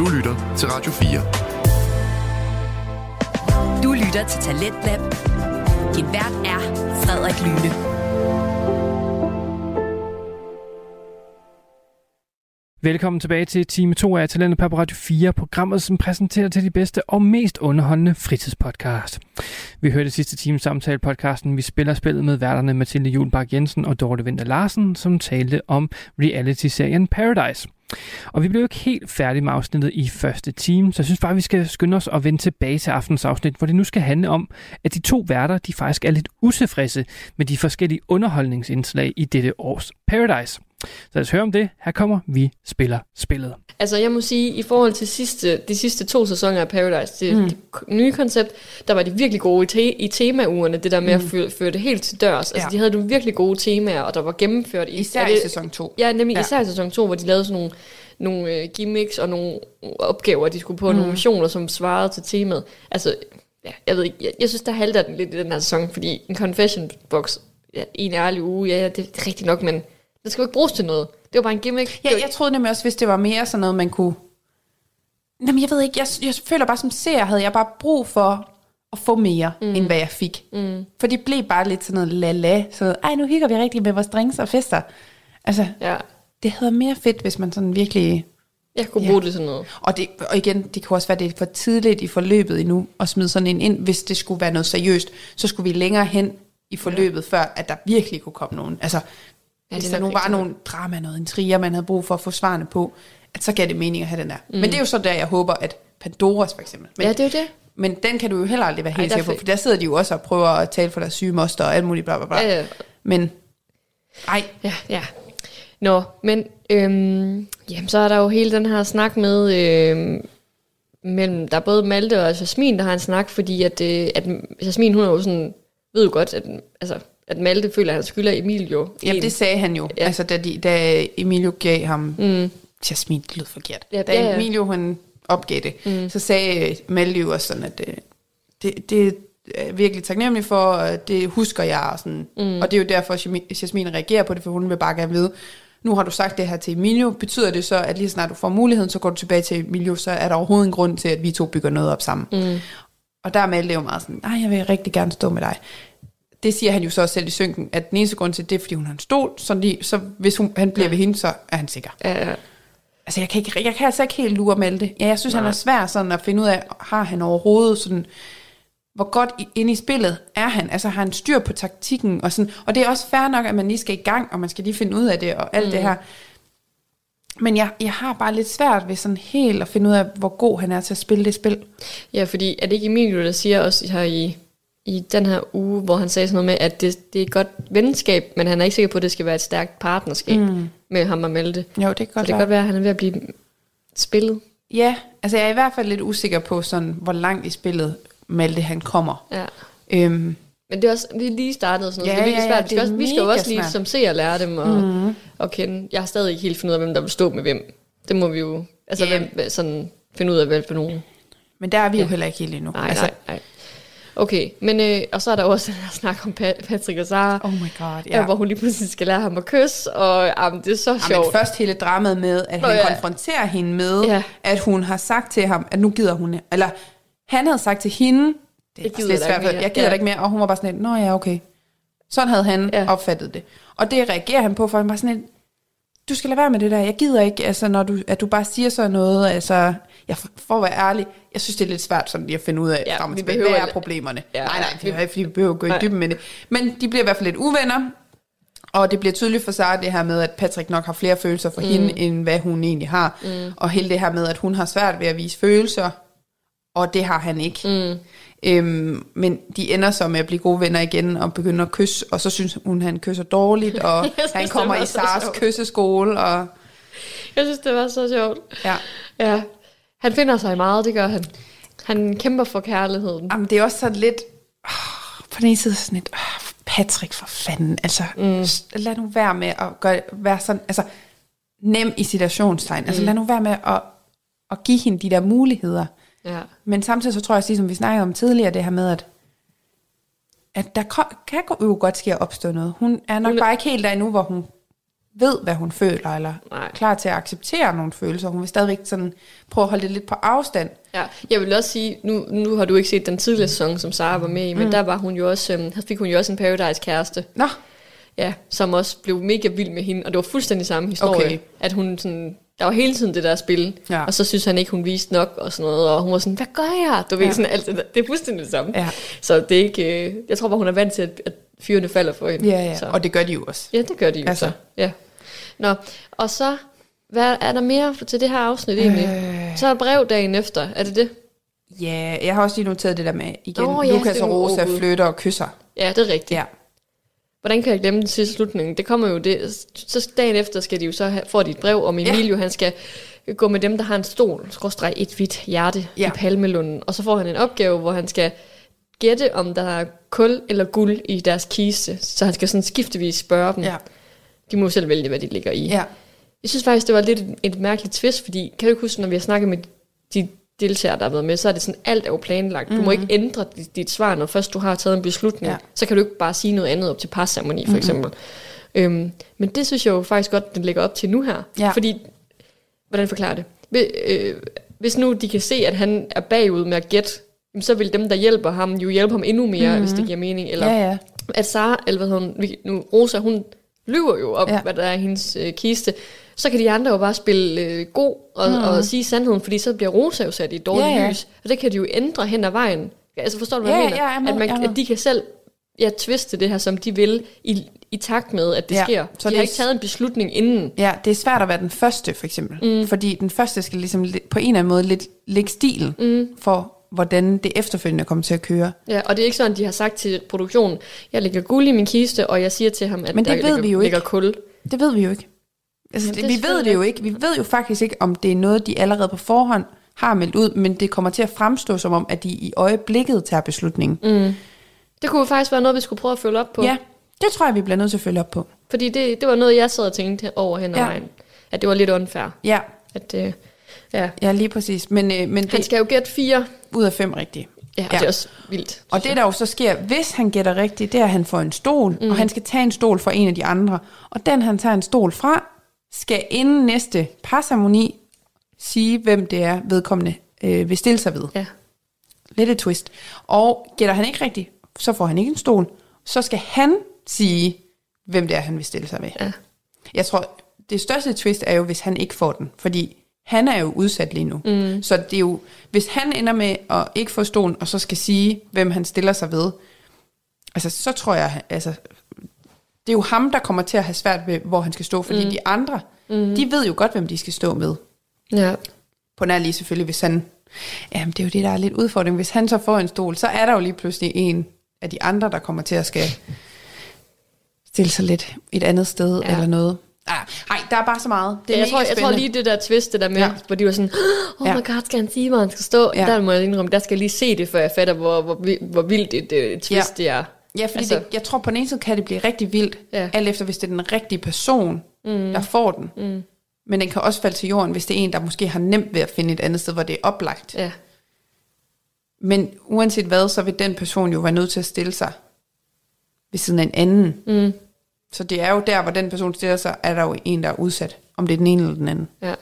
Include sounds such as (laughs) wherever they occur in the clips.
Du lytter til Radio 4. Du lytter til Talentlab. Din vært er Frederik Lyne. Velkommen tilbage til time 2 af Talentet på Radio 4, programmet som præsenterer til de bedste og mest underholdende fritidspodcast. Vi hørte sidste time samtale podcasten Vi spiller spillet med værterne Mathilde Julbak Jensen og Dorte Vinter Larsen, som talte om reality-serien Paradise. Og vi blev ikke helt færdige med afsnittet i første time, så jeg synes bare, vi skal skynde os og vende tilbage til aftens afsnit, hvor det nu skal handle om, at de to værter de faktisk er lidt utilfredse med de forskellige underholdningsindslag i dette års Paradise. Så lad os høre om det. Her kommer Vi spiller spillet. Altså jeg må sige, i forhold til sidste, de sidste to sæsoner af Paradise, det, mm. det nye koncept, der var de virkelig gode i, te, i temaugerne, det der med mm. at føre, føre det helt til dørs. Altså ja. de havde nogle virkelig gode temaer, og der var gennemført i... Især det, i sæson 2. Ja, nemlig ja. især i sæson 2, hvor de lavede sådan nogle, nogle øh, gimmicks og nogle opgaver, de skulle på, mm. nogle missioner, som svarede til temaet. Altså, ja, jeg ved ikke, jeg, jeg synes, der halter den lidt i den her sæson, fordi en confession box, ja, en ærlig uge, ja, ja det, det er rigtigt nok, men det skal jo ikke bruges til noget. Det var bare en gimmick. Ja, jeg troede nemlig også, hvis det var mere sådan noget, man kunne... Jamen, jeg ved ikke, jeg, jeg føler bare som ser, havde jeg bare brug for at få mere, mm. end hvad jeg fik. Mm. For det blev bare lidt sådan noget la-la. Så noget, ej, nu hygger vi rigtig med vores drinks og fester. Altså, ja. det havde mere fedt, hvis man sådan virkelig... Jeg kunne bruge ja. det sådan noget. Og, det, og igen, det kan også være, det er for tidligt i forløbet endnu at smide sådan en ind, hvis det skulle være noget seriøst. Så skulle vi længere hen i forløbet, ja. før at der virkelig kunne komme nogen. Altså, Ja, Hvis der nu var nogle drama, noget intriger, man havde brug for at få svarene på, at så gav det mening at have den der. Mm. Men det er jo så der, jeg håber, at Pandoras for eksempel. Men, ja, det er jo det. Men den kan du jo heller aldrig være helt sikker på, for der sidder de jo også og prøver at tale for deres syge moster og alt muligt bla bla bla. Ja, ja. Men, ej. Ja, ja. Nå, men øhm, jamen, så er der jo hele den her snak med, øhm, mellem, der er både Malte og Jasmin, der har en snak, fordi at, øh, at Jasmin, hun er jo sådan, ved jo godt, at altså, at Malte føler, at han skylder Emilio. Jamen, det sagde han jo. Ja. Altså, da, de, da Emilio gav ham... Mm. Jasmin, det lød forkert. Ja, da ja, ja. Emilio, han opgav det, mm. så sagde Malte jo også sådan, at det, det, det er virkelig taknemmelig for, det husker jeg. Og, sådan. Mm. og det er jo derfor, at Jasmin reagerer på det, for hun vil bare gerne vide, nu har du sagt det her til Emilio, betyder det så, at lige snart du får muligheden, så går du tilbage til Emilio, så er der overhovedet en grund til, at vi to bygger noget op sammen. Mm. Og der er Malte jo meget sådan, nej, jeg vil rigtig gerne stå med dig det siger han jo så også selv i synken, at den eneste grund til det, er, fordi hun har en stol, så, de, så hvis hun, han bliver ja. ved hende, så er han sikker. Ja, ja. Altså, jeg kan, ikke, jeg kan altså ikke helt lure Malte. Ja, jeg synes, Nej. han er svær sådan at finde ud af, har han overhovedet sådan, hvor godt inde i spillet er han? Altså, har han styr på taktikken? Og, sådan, og det er også fair nok, at man lige skal i gang, og man skal lige finde ud af det, og alt mm. det her. Men jeg, jeg har bare lidt svært ved sådan helt at finde ud af, hvor god han er til at spille det spil. Ja, fordi er det ikke Emilio, der siger også her i i den her uge, hvor han sagde sådan noget med, at det, det er et godt venskab, men han er ikke sikker på, at det skal være et stærkt partnerskab mm. med ham og Malte. Jo, det kan godt Så det kan godt være, at han er ved at blive spillet. Ja, altså jeg er i hvert fald lidt usikker på, sådan, hvor langt i spillet Malte han kommer. Ja. Øhm, men det er også vi lige startet sådan noget, ja, så det er virkelig svært. Ja, vi skal, også, vi skal jo også lige som ser lære dem og, mm. og kende. Jeg har stadig ikke helt fundet ud af, hvem der vil stå med hvem. Det må vi jo, altså yeah. hvem, sådan, finde ud af, hvad for nogen. Men der er vi ja. jo heller ikke helt endnu. Nej, altså, nej, nej. Okay, men øh, og så er der også (laughs) den her snak om Pat- Patrick og Sara. Oh my god, ja. Hvor hun lige pludselig skal lære ham at kysse, og jamen, det er så sjovt. Men først hele dramaet med, at han ja. konfronterer hende med, ja. at hun har sagt til ham, at nu gider hun, eller han havde sagt til hende, det jeg gider, svært, jeg gider ja. ikke mere, og hun var bare sådan lidt, nå ja, okay. Sådan havde han ja. opfattet det. Og det reagerer han på, for han var sådan lidt, du skal lade være med det der, jeg gider ikke, altså, når du, at du bare siger sådan noget, altså, jeg, for at være ærlig, jeg synes, det er lidt svært sådan lige at finde ud af, ja, vi behøver, hvad er problemerne. Ja, nej, nej, det er ikke, fordi vi behøver at gå i dybden med det. Men de bliver i hvert fald lidt uvenner, og det bliver tydeligt for sig det her med, at Patrick nok har flere følelser for mm. hende, end hvad hun egentlig har. Mm. Og hele det her med, at hun har svært ved at vise følelser, og det har han ikke. Mm. Øhm, men de ender så med at blive gode venner igen og begynder at kysse, og så synes hun, at han kysser dårligt, (laughs) og han kommer i Sars kysseskole. Og... Jeg synes, det var så sjovt. Ja. ja. Han finder sig meget, det gør han. Han kæmper for kærligheden. Jamen, det er også sådan lidt... Oh, på den ene side sådan lidt... Oh, Patrick, for fanden. Altså, mm. lad nu være med at gøre, være sådan... Altså, nem i situationstegn. Altså, mm. lad nu være med at, at give hende de der muligheder. Ja. Men samtidig så tror jeg, som vi snakkede om tidligere, det her med, at at der kan jo godt ske at opstå noget. Hun er nok hun, bare ikke helt der endnu, hvor hun ved, hvad hun føler, eller Nej. klar til at acceptere nogle følelser. Hun vil stadigvæk sådan prøve at holde det lidt på afstand. Ja, jeg vil også sige, nu, nu har du ikke set den tidligere sæson, som Sara var med i, men mm. der var hun jo også, øhm, fik hun jo også en Paradise-kæreste. Nå. Ja, som også blev mega vild med hende, og det var fuldstændig samme historie, okay. at hun sådan, der var hele tiden det der spil, ja. og så synes han ikke, hun viste nok og sådan noget, og hun var sådan, hvad gør jeg? Du ved, ja. sådan alt det, det er fuldstændig det samme. Ja. Så det er ikke, øh, jeg tror bare, hun er vant til, at, at fyrene falder for hende. Ja, ja, så. og det gør de jo også. Ja, det gør de jo altså. så. Ja. Nå, og så, hvad er der mere til det her afsnit egentlig? Øh. Så er brev dagen efter, er det det? Ja, jeg har også lige noteret det der med, igen, oh, ja, Lukas og Rosa flytter og kysser. Ja, det er rigtigt. Ja. Hvordan kan jeg glemme den sidste slutning? Det kommer jo det. Så dagen efter skal de jo så have, får de et brev om Emilio. Ja. Han skal gå med dem, der har en stol, skråstreg et hvidt hjerte ja. i Palmelunden. Og så får han en opgave, hvor han skal gætte, om der er kul eller guld i deres kiste. Så han skal sådan skiftevis spørge dem. Ja. De må selv vælge, hvad de ligger i. Ja. Jeg synes faktisk, det var lidt et, et mærkeligt twist, fordi kan du ikke huske, når vi har snakket med de deltagere, der har været med, så er det sådan, alt er jo planlagt. Mm. Du må mhm. ikke ændre dit, dit svar, når først du har taget en beslutning. Ja. Så kan du ikke bare sige noget andet op til parceremoni, for mm. eksempel. Øhm, men det synes jeg jo faktisk godt, den lægger op til nu her. Ja. Fordi, hvordan forklarer det? Øh, hvis nu de kan se, at han er bagud med at gætte, så vil dem, der hjælper ham, jo hjælpe ham endnu mere, mm. hvis det giver mening. Eller ja, ja. at Sara, eller hvad hun, nu, Rosa, hun lyver jo om, ja. hvad der er hendes øh, kiste så kan de andre jo bare spille øh, god og, mm. og sige sandheden, fordi så bliver Rosa jo sat i et dårligt ja, ja. lys. Og det kan de jo ændre hen ad vejen. Altså forstår du, hvad ja, jeg mener? Ja, jeg med, at, man, at de kan selv ja, tviste det her, som de vil, i, i takt med, at det ja, sker. Så de det har ikke taget en beslutning inden. Ja, det er svært at være den første, for eksempel. Mm. Fordi den første skal ligesom på en eller anden måde lidt lægge stil mm. for, hvordan det efterfølgende kommer til at køre. Ja, og det er ikke sådan, de har sagt til produktionen, jeg lægger guld i min kiste, og jeg siger til ham, at Men det der ved ligger, vi jo ligger ikke. kul. Det ved vi jo ikke. Altså, det, vi ved det jo ikke. Vi ved jo faktisk ikke, om det er noget, de allerede på forhånd har meldt ud, men det kommer til at fremstå som om, at de i øjeblikket tager beslutningen. Mm. Det kunne faktisk være noget, vi skulle prøve at følge op på. Ja, det tror jeg, vi bliver nødt til at følge op på. Fordi det, det var noget, jeg sad og tænkte over hen ad ja. vejen. At det var lidt unfair. Ja. At, øh, ja. ja, lige præcis. Men, øh, men det, han skal jo gætte fire. Ud af fem rigtige. Ja, ja, det er også vildt. Og det, der jo så sker, hvis han gætter rigtigt, det er, at han får en stol, mm. og han skal tage en stol fra en af de andre. Og den, han tager en stol fra, skal inden næste parceremoni sige, hvem det er, vedkommende øh, vil stille sig ved. Ja. Lidt et twist. Og gætter han ikke rigtigt, så får han ikke en stol. Så skal han sige, hvem det er, han vil stille sig ved. Ja. Jeg tror, det største twist er jo, hvis han ikke får den. Fordi han er jo udsat lige nu. Mm. Så det er jo, hvis han ender med at ikke få stolen, og så skal sige, hvem han stiller sig ved, altså så tror jeg, altså det er jo ham, der kommer til at have svært ved, hvor han skal stå, fordi mm. de andre, mm. de ved jo godt, hvem de skal stå med. Ja. På nær lige selvfølgelig, hvis han, jamen det er jo det, der er lidt udfordring, hvis han så får en stol, så er der jo lige pludselig en af de andre, der kommer til at skal stille sig lidt et andet sted ja. eller noget. Ah, nej, der er bare så meget. Det er ja, jeg, tror, jeg tror lige det der twist, det der med, ja. hvor de var sådan, oh my god, skal han sige, hvor han skal stå? Ja. Der må jeg indrømme, der skal jeg lige se det, før jeg fatter, hvor, hvor, hvor vildt et, et twist ja. det er. Ja, fordi altså, det, jeg tror på den ene side kan det blive rigtig vildt, ja. alt efter hvis det er den rigtige person, mm. der får den. Mm. Men den kan også falde til jorden, hvis det er en, der måske har nemt ved at finde et andet sted, hvor det er oplagt. Ja. Men uanset hvad, så vil den person jo være nødt til at stille sig ved siden af en anden. Mm. Så det er jo der, hvor den person stiller sig, er der jo en, der er udsat. Om det er den ene eller den anden. Ja.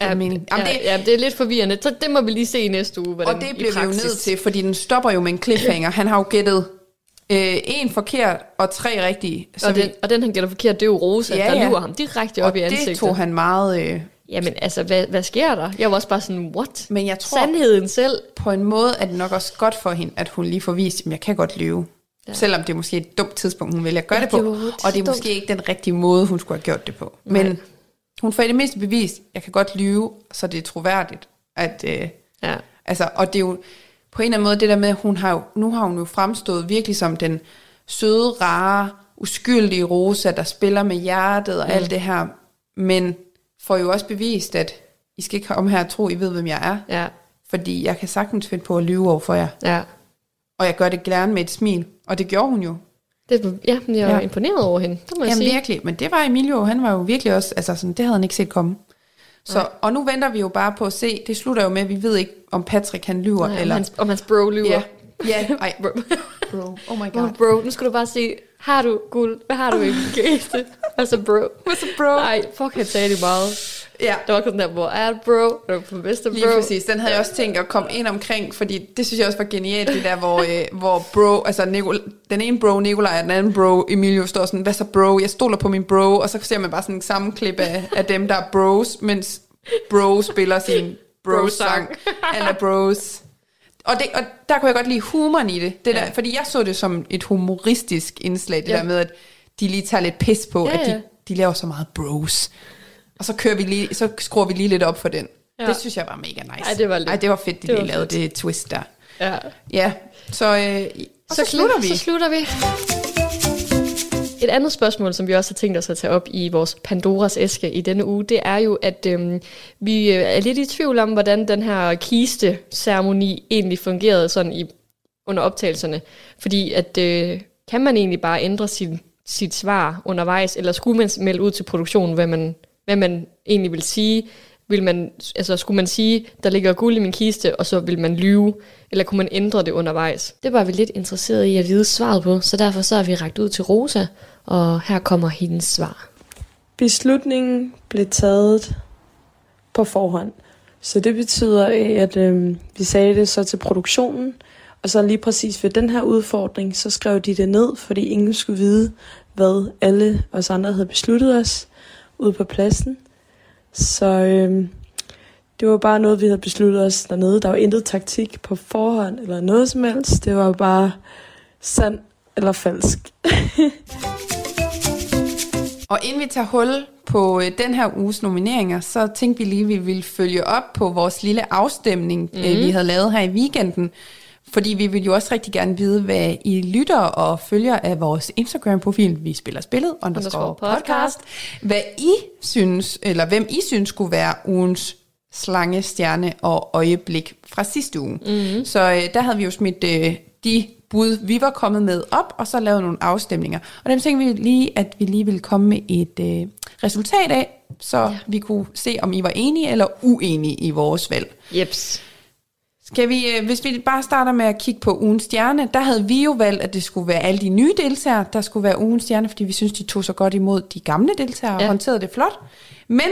Ja, Jamen, ja, det, ja, det er lidt forvirrende. Så det må vi lige se i næste uge. Hvordan, og det bliver vi jo nødt til, fordi den stopper jo med en cliffhanger. Han har jo gættet Øh, en forkert og tre rigtige. Så og, den, vi, og den han gælder forkert, det er jo Rosa, ja, der lurer ham direkte op og i ansigtet. det tog han meget... Øh, Jamen altså, hvad, hvad sker der? Jeg var også bare sådan, what? Men jeg tror, Sandheden selv. På en måde er det nok også godt for hende, at hun lige får vist, at jeg kan godt lyve. Ja. Selvom det er måske et dumt tidspunkt, hun vælger at gøre ja, det på. Det og det er dumt. måske ikke den rigtige måde, hun skulle have gjort det på. Men Nej. hun får i det mindste bevist, at jeg kan godt lyve, så det er troværdigt. At, øh, ja. altså, og det er jo på en eller anden måde det der med, at hun har jo, nu har hun jo fremstået virkelig som den søde, rare, uskyldige Rosa, der spiller med hjertet og mm. alt det her, men får jo også bevist, at I skal ikke komme her og tro, I ved, hvem jeg er. Ja. Fordi jeg kan sagtens finde på at lyve over for jer. Ja. Og jeg gør det gerne med et smil. Og det gjorde hun jo. Det, ja, jeg er ja. imponeret over hende, det må jeg Jamen sige. virkelig, men det var Emilio, han var jo virkelig også, altså sådan, det havde han ikke set komme. Så, og nu venter vi jo bare på at se, det slutter jo med, at vi ved ikke, om Patrick han lyver. Nej, eller om hans, om hans bro lyver. Ja, (laughs) Ja, ej. Bro. bro. Oh my god. Oh, bro, nu skal du bare sige, har du guld? Hvad har du i (laughs) gæste? Altså bro. Hvad så bro? Ej, fuck, han sagde det meget. Ja. Der var sådan der, hvor er bro? Det var på bedste bro. Lige præcis. Den havde jeg også tænkt at komme ind omkring, fordi det synes jeg også var genialt, det der, hvor, øh, hvor bro, altså Nicol, den ene bro Nikolaj, og den anden bro Emilio står sådan, hvad så bro? Jeg stoler på min bro, og så ser man bare sådan en sammenklip af, af dem, der er bros, mens bro spiller sin (laughs) bro-sang, eller bros. Og, det, og der kunne jeg godt lide humoren i det, det ja. der, fordi jeg så det som et humoristisk indslag, det ja. der med, at de lige tager lidt pis på, ja, ja. at de, de laver så meget bros. Og så, kører vi lige, så skruer vi lige lidt op for den. Ja. Det synes jeg var mega nice. Ej, det var, lidt, Ej, det var fedt, de det lige lavede fedt. det twist der. Ja. Ja, så, øh, så, så slutter vi. Så slutter vi. Et andet spørgsmål, som vi også har tænkt os at tage op i vores Pandoras æske i denne uge, det er jo, at øhm, vi øh, er lidt i tvivl om, hvordan den her kiste-ceremoni egentlig fungerede sådan i, under optagelserne. Fordi at, øh, kan man egentlig bare ændre sin, sit svar undervejs, eller skulle man melde ud til produktionen, hvad man, hvad man egentlig vil sige? Vil man, altså, skulle man sige, der ligger guld i min kiste, og så vil man lyve, eller kunne man ændre det undervejs? Det var vi lidt interesseret i at vide svaret på, så derfor så har vi rækket ud til Rosa, og her kommer hendes svar. Beslutningen blev taget på forhånd. Så det betyder, at øh, vi sagde det så til produktionen, og så lige præcis ved den her udfordring, så skrev de det ned, fordi ingen skulle vide, hvad alle os andre havde besluttet os ude på pladsen. Så øh, det var bare noget, vi havde besluttet os dernede. Der var intet taktik på forhånd eller noget som helst. Det var bare sand eller falsk. (laughs) Og inden vi tager hul på øh, den her uges nomineringer, så tænkte vi lige, at vi ville følge op på vores lille afstemning, mm. vi havde lavet her i weekenden. Fordi vi vil jo også rigtig gerne vide, hvad I lytter og følger af vores Instagram-profil, vi spiller spillet, underscore podcast. Hvad I synes, eller hvem I synes skulle være ugens slange, stjerne og øjeblik fra sidste uge. Mm. Så øh, der havde vi jo smidt øh, de bud, vi var kommet med op, og så lavet nogle afstemninger. Og dem tænkte vi lige, at vi lige ville komme med et øh, resultat af, så ja. vi kunne se, om I var enige eller uenige i vores valg. Jeps. Skal vi, øh, hvis vi bare starter med at kigge på ugens stjerne, der havde vi jo valgt, at det skulle være alle de nye deltagere, der skulle være ugens stjerne, fordi vi synes, de tog så godt imod de gamle deltagere og ja. håndterede det flot. Men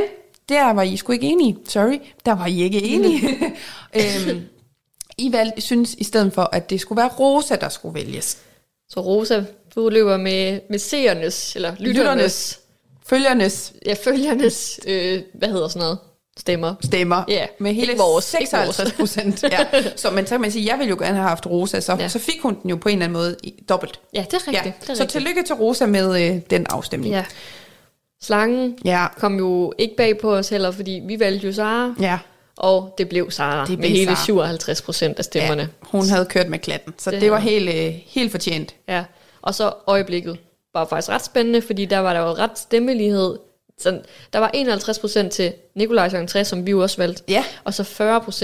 der var I sgu ikke enige. Sorry, der var I ikke enige. (laughs) øhm, I valgte, synes i stedet for, at det skulle være Rosa, der skulle vælges. Så Rosa, du løber med, med seernes, eller lytternes, lytternes følgernes. Ja, følgernes, øh, hvad hedder sådan noget? Stemmer. Stemmer. Ja, med hele vores, 56 procent. (laughs) ja. Så, men så kan man sige, jeg ville jo gerne have haft Rosa, så, ja. så fik hun den jo på en eller anden måde i, dobbelt. Ja, det er rigtigt. Ja. Det er så rigtigt. tillykke til Rosa med øh, den afstemning. Ja. Slangen ja. kom jo ikke bag på os heller, fordi vi valgte jo Sara. Ja. Og det blev Sara det blev med hele Sarah. 57 procent af stemmerne. Ja, hun havde kørt med klatten, så det, det var helt, øh, helt fortjent. Ja, og så øjeblikket var faktisk ret spændende, fordi der var der jo ret stemmelighed så der var 51% til Nikolajs entré, som vi jo også valgte, ja. og så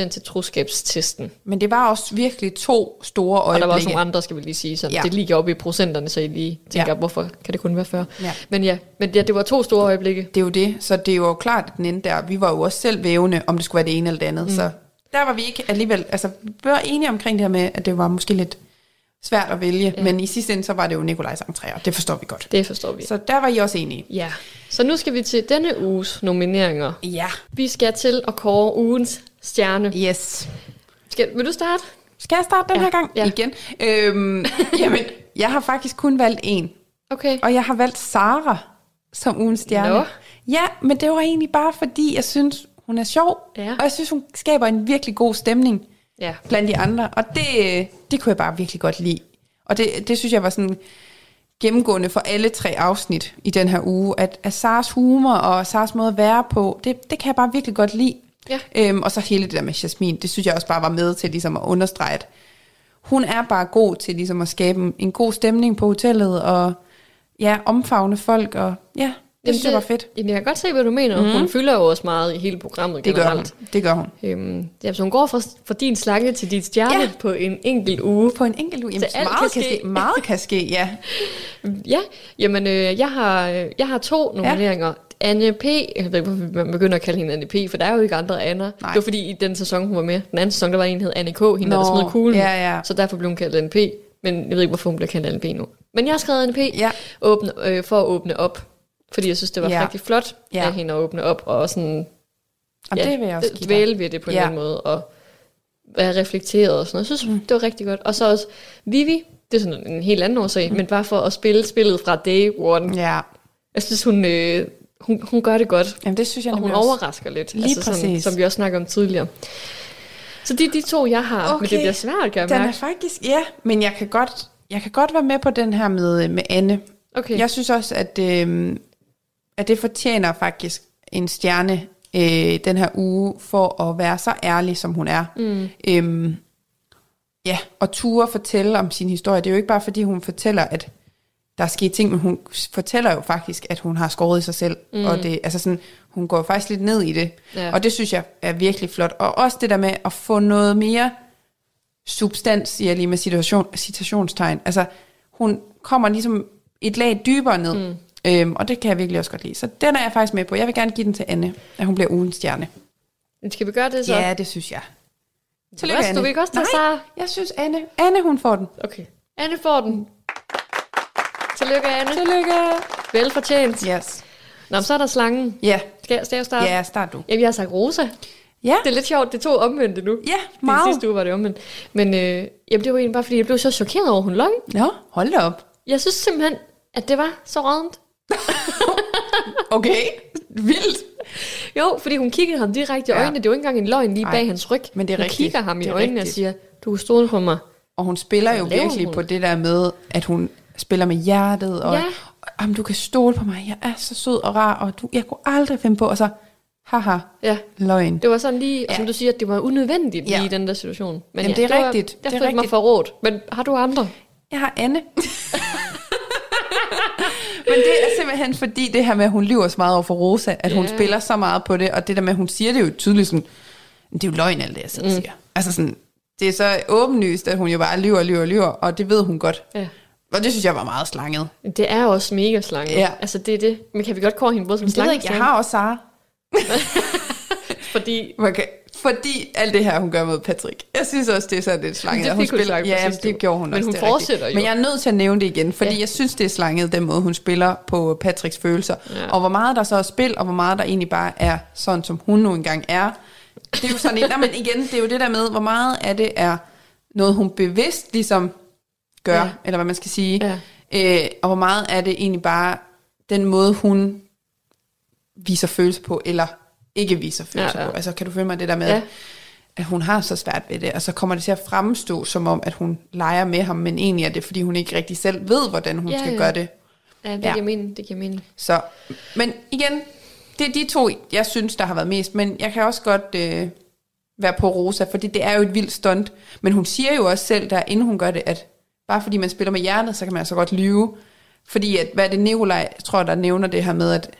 40% til troskabstesten. Men det var også virkelig to store øjeblikke. Og der var også nogle andre, skal vi lige sige, så ja. det ligger op i procenterne, så I lige tænker, ja. hvorfor kan det kun være 40? Ja. Men ja, men ja, det var to store øjeblikke. Det er jo det, så det er jo klart, at den endte der. Vi var jo også selv vævende, om det skulle være det ene eller det andet, mm. så der var vi ikke alligevel, altså vi var enige omkring det her med, at det var måske lidt svært at vælge, ja. men i sidste ende, så var det jo Nikolajs entré, og det forstår vi godt. Det forstår vi. Så der var I også enige. Ja. Så nu skal vi til denne uges nomineringer. Ja. Vi skal til at kåre ugens stjerne. Yes. Skal, vil du starte? Skal jeg starte den ja. her gang? Ja. Igen. Øhm, (laughs) jamen, jeg har faktisk kun valgt en. Okay. Og jeg har valgt Sara som ugens stjerne. Nå. Ja, men det var egentlig bare fordi, jeg synes, hun er sjov. Ja. Og jeg synes, hun skaber en virkelig god stemning ja. blandt de andre. Og det, det kunne jeg bare virkelig godt lide. Og det, det synes jeg var sådan gennemgående for alle tre afsnit i den her uge, at, at Sars humor og Sars måde at være på, det, det kan jeg bare virkelig godt lide. Ja. Øhm, og så hele det der med Jasmin, det synes jeg også bare var med til ligesom at understrege, at hun er bare god til ligesom at skabe en god stemning på hotellet, og ja, omfavne folk, og ja, det synes jeg var fedt. Jamen, jeg kan godt se, hvad du mener. Mm. Hun fylder jo også meget i hele programmet det generelt. Gør hun. Det gør hun. Øhm, ja, så hun går fra, fra din slange til dit stjerne ja. på en enkelt uge. På en enkelt uge. Jamen, meget kan, ske. Meget kan ske, ja. (laughs) ja, jamen øh, jeg, har, jeg har to nomineringer. Anne P. Jeg ved ikke, man begynder at kalde hende Anne P., for der er jo ikke andre Anna. Nej. Det var fordi, i den sæson, hun var med, den anden sæson, der var en, der hed Anne K., hende, Nå, der smed kuglen. Ja, ja. Så derfor blev hun kaldt Anne P. Men jeg ved ikke, hvorfor hun bliver kaldt Anne P. nu. Men jeg har skrevet Anne P. Ja. Åbne, øh, for at åbne op. Fordi jeg synes, det var ja. rigtig flot ja. af hende at åbne op, og sådan... Og ja, det vil jeg også dvæle ved det på en ja. anden måde, og være reflekteret og sådan noget. Jeg synes, mm. det var rigtig godt. Og så også Vivi, det er sådan en helt anden årsag, mm. men bare for at spille spillet fra day one. Ja. Jeg synes, hun, øh, hun, hun gør det godt. Jamen, det synes jeg Og hun også. overrasker lidt. Lige altså, præcis. Sådan, som vi også snakkede om tidligere. Så det er de to, jeg har. Okay. Men det bliver svært, kan jeg Den er faktisk, ja. Men jeg kan godt, jeg kan godt være med på den her med, med Anne. Okay. Jeg synes også, at, øh, at det fortjener faktisk en stjerne øh, den her uge, for at være så ærlig, som hun er. Mm. Øhm, ja, og ture fortælle om sin historie. Det er jo ikke bare, fordi hun fortæller, at der er sket ting, men hun fortæller jo faktisk, at hun har skåret i sig selv. Mm. Og det, altså sådan, hun går faktisk lidt ned i det. Ja. Og det synes jeg er virkelig flot. Og også det der med at få noget mere substans, siger jeg lige med situation, citationstegn. Altså, hun kommer ligesom et lag dybere ned. Mm. Øhm, og det kan jeg virkelig også godt lide. Så den er jeg faktisk med på. Jeg vil gerne give den til Anne, at hun bliver ugens stjerne. Skal vi gøre det så? Ja, det synes jeg. Tillykke, Anne. Du vil ikke også tage Sara? jeg synes Anne. Anne, hun får den. Okay. Anne får den. Tillykke, Anne. Tillykke. Velfortjent. Yes. Nå, men så er der slangen. Ja. Skal, jeg- skal jeg starte? Ja, start du. Jamen, jeg har sagt Rosa. Ja. Det er lidt sjovt, det to omvendte nu. Ja, Den meget. sidste uge var det omvendt. Men øh, jamen, det var egentlig bare, fordi jeg blev så chokeret over, at hun løg. Nå, hold da op. Jeg synes simpelthen, at det var så rådent. (laughs) Okay, vildt. Jo, fordi hun kiggede ham direkte i Ja. øjnene. Det var ikke engang en løgn lige Nej, bag hans ryg. men det er hun rigtigt. kigger ham i Det øjnene rigtigt. og siger, du kan stole på mig. Og hun spiller jo laver virkelig hun? på det der med, at hun spiller med hjertet, og Ja. jamen, du kan stole på mig, jeg er så sød og rar, og du, jeg kunne aldrig finde på, og så, haha, Ja, løgn. det var sådan lige, og Ja. som du siger, at det var unødvendigt Ja. lige i den der situation. Men Jamen, det er var, rigtigt. Der Det er følte mig rigtigt. for råd. Men har du andre? Jeg har Anne. (laughs) Men det er simpelthen fordi det her med, at hun lyver så meget over for Rosa, at hun Ja. spiller så meget på det, og det der med, at hun siger det jo tydeligt sådan, det er jo løgn alt det, jeg selv Mm. siger. Altså sådan, det er så åbenlyst, at hun jo bare lyver, lyver, lyver, og det ved hun godt. Ja. Og det synes jeg var meget slanget. Det er også mega slanget. Ja. Altså, det er det. Men kan vi godt kåre hende både som Men det ved slange jeg jeg har også Sara. (laughs) Fordi, kan, fordi alt det her, hun gør mod Patrick. Jeg synes også, det er sådan lidt slanget. Det hun hun sagt på ja, det gjorde hun Men også. hun det er rigtigt. fortsætter jo. Men jeg er nødt til at nævne det igen, fordi Ja. jeg synes, det er slanget, den måde, hun spiller på Patricks følelser. Ja. Og hvor meget der så er spil, og hvor meget der egentlig bare er sådan, som hun nu engang er. Det er jo sådan, nej, (laughs) men igen, det er jo det der med, hvor meget af det er noget, hun bevidst ligesom gør, ja. eller hvad man skal sige. Ja. Øh, og hvor meget er det egentlig bare den måde, hun viser følelser på, eller ikke viser følelser Ja, ja. på. Altså, kan du følge mig det der med, Ja. at hun har så svært ved det, og så kommer det til at fremstå, som om, at hun leger med ham, men egentlig er det, fordi hun ikke rigtig selv ved, hvordan hun Ja, skal ja. gøre det. ja, det Ja. giver mening. Det giver mening. Så, men igen, det er de to, jeg synes, der har været mest, men jeg kan også godt øh, være på Rosa, fordi det er jo et vildt stunt, men hun siger jo også selv, der inden hun gør det, at bare fordi man spiller med hjertet, så kan man altså godt lyve, fordi at, hvad er det Nikolaj, tror der nævner det her med, at,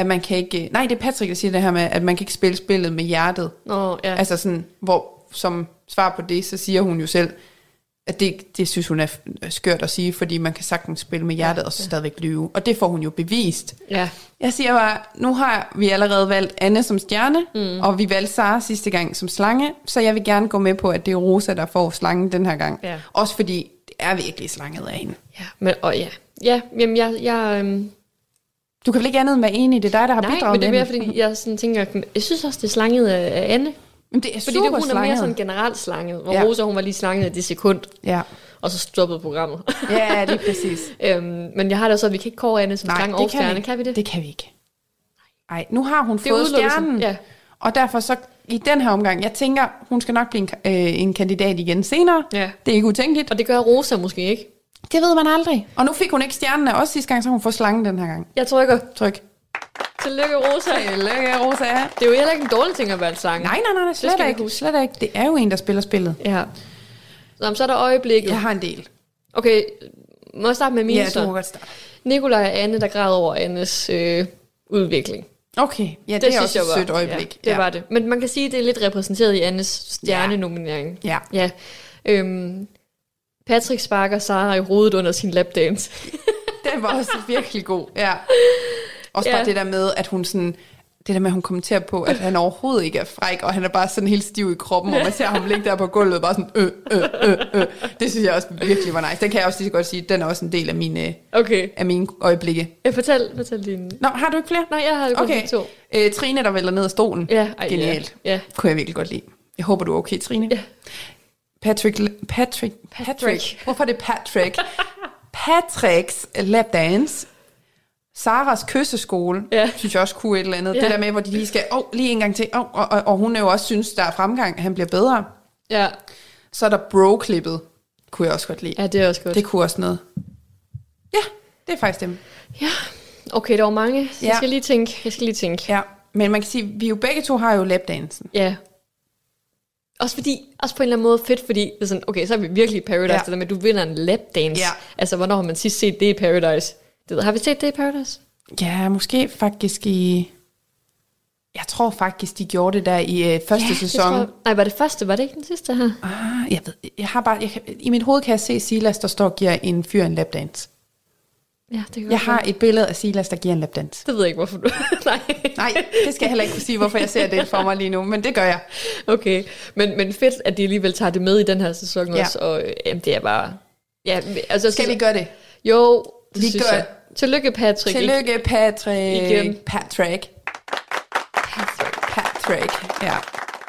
at man kan ikke, nej, det er Patrick, der siger det her med, at man kan ikke spille spillet med hjertet, Nå, ja. Altså sådan, hvor som svar på det, så siger hun jo selv, at det, det synes hun er skørt at sige, fordi man kan sagtens spille med hjertet og så stadigvæk lyve. Og det får hun jo bevist. ja. Jeg siger bare, nu har vi allerede valgt Anne som stjerne, mm. og vi valgte Sara sidste gang som slange, så jeg vil gerne gå med på, at det er Rosa, der får slangen den her gang. Ja. Også fordi det er virkelig slanget af hende. Ja, men, og ja. Ja, jamen, jeg, jeg, øhm, Du kan vel ikke andet være enig, det er dig, der har nej, bidraget men det er med mere, fordi jeg sådan tænker, jeg synes også, det er slanget af, Anne. Men det er Fordi det, hun er mere slanget. sådan generelt slanget, hvor Ja. Rosa, hun var lige slanget i det sekund, Ja. og så stoppede programmet. ja, det er præcis. (laughs) øhm, men jeg har det også, at vi kan ikke kåre Anne som Nej, slange det og kan vi stjerne. ikke. Kan vi det? Det kan vi ikke. Nej, nu har hun det fået stjernen. Ja. Og derfor så i den her omgang, jeg tænker, hun skal nok blive en, øh, en kandidat igen senere. ja. Det er ikke utænkeligt. Og det gør Rosa måske ikke. Det ved man aldrig. Og nu fik hun ikke stjernen af os sidste gang, så hun får slangen den her gang. Jeg trykker. Tryk. Tillykke, Rosa. Tillykke, Rosa. Det er jo heller ikke en dårlig ting at være en slange. Nej, nej, nej, nej slet ikke. Slet ikke. Det er jo en, der spiller spillet. Ja. Nå, så er der øjeblikket. Jeg har en del. Okay, må jeg starte med mine Ja, så? du må godt starte. Nikolaj og Anne, der græd over Annes øh, udvikling. Okay, ja, det, det er også et sødt øjeblik. Ja, det var det. Men man kan sige, at det er lidt repræsenteret i Annes stjernenominering. Ja. Ja. Øhm, Patrick sparker Sara i hovedet under sin lapdance. (laughs) Den var også virkelig god. Ja. Også Ja. bare det der med, at hun sådan, det der med, at hun kommenterer på, at han overhovedet ikke er fræk, og han er bare sådan helt stiv i kroppen, og man ser ham ligge der på gulvet, bare sådan, øh, øh, øh, øh. Det synes jeg også virkelig var nice. Den kan jeg også lige så godt sige, den er også en del af mine, Okay. af mine øjeblikke. Jeg fortæl, fortæl din... Nå, har du ikke flere? Nej, jeg har kun Okay. to. Øh, Trine, der vælter ned af stolen. Ja, ej, Genialt. Ja. ja. Kunne jeg virkelig godt lide. Jeg håber, du er okay, Trine. Ja. Patrick, Patrick, Patrick. Patrick. Hvorfor er det Patrick? (laughs) Patricks lapdance. Saras kysseskole, Ja. synes jeg også kunne et eller andet. Ja. Det der med, hvor de lige skal, åh, oh, lige en gang til, oh, og, og, og hun er jo også synes, der er fremgang, han bliver bedre. Ja. Så er der bro-klippet, kunne jeg også godt lide. ja, det er også godt. Det kunne også noget. Ja, det er faktisk dem. Ja. Okay, der var mange. Jeg Ja. skal lige tænke. Jeg skal lige tænke. Ja, men man kan sige, vi jo begge to har jo lapdansen. Ja. Også fordi, også på en eller anden måde fedt, fordi det er sådan, okay, så er vi virkelig i Paradise, Ja. ja. det der med, at du vinder en lapdance. Ja. Altså, hvornår har man sidst set det i Paradise? Det, ved- har vi set det i Paradise? Ja, måske faktisk i... Jeg tror faktisk, de gjorde det der i øh, første det sæson. tror Nej, var det første? Var det ikke den sidste her? Ah, jeg ved, jeg har bare, jeg, I mit hoved kan jeg se Silas, der står og giver en fyr en lapdance. Ja, det kan Jeg har et billede af Silas, der giver en lapdance. Det ved jeg ikke, hvorfor du... (laughs) Nej. Nej, det skal jeg heller ikke kunne sige, hvorfor jeg ser det for mig lige nu, men det gør jeg. Okay, men, men fedt, at de alligevel tager det med i den her sæson Ja. ja. også, og øh, jamen, det er bare... Ja, altså, Skal vi gøre det? Jo, det Vi synes gør jeg. Tillykke, Patrick. Tillykke, Patrick. Igen. Patrick. Patrick. Ja.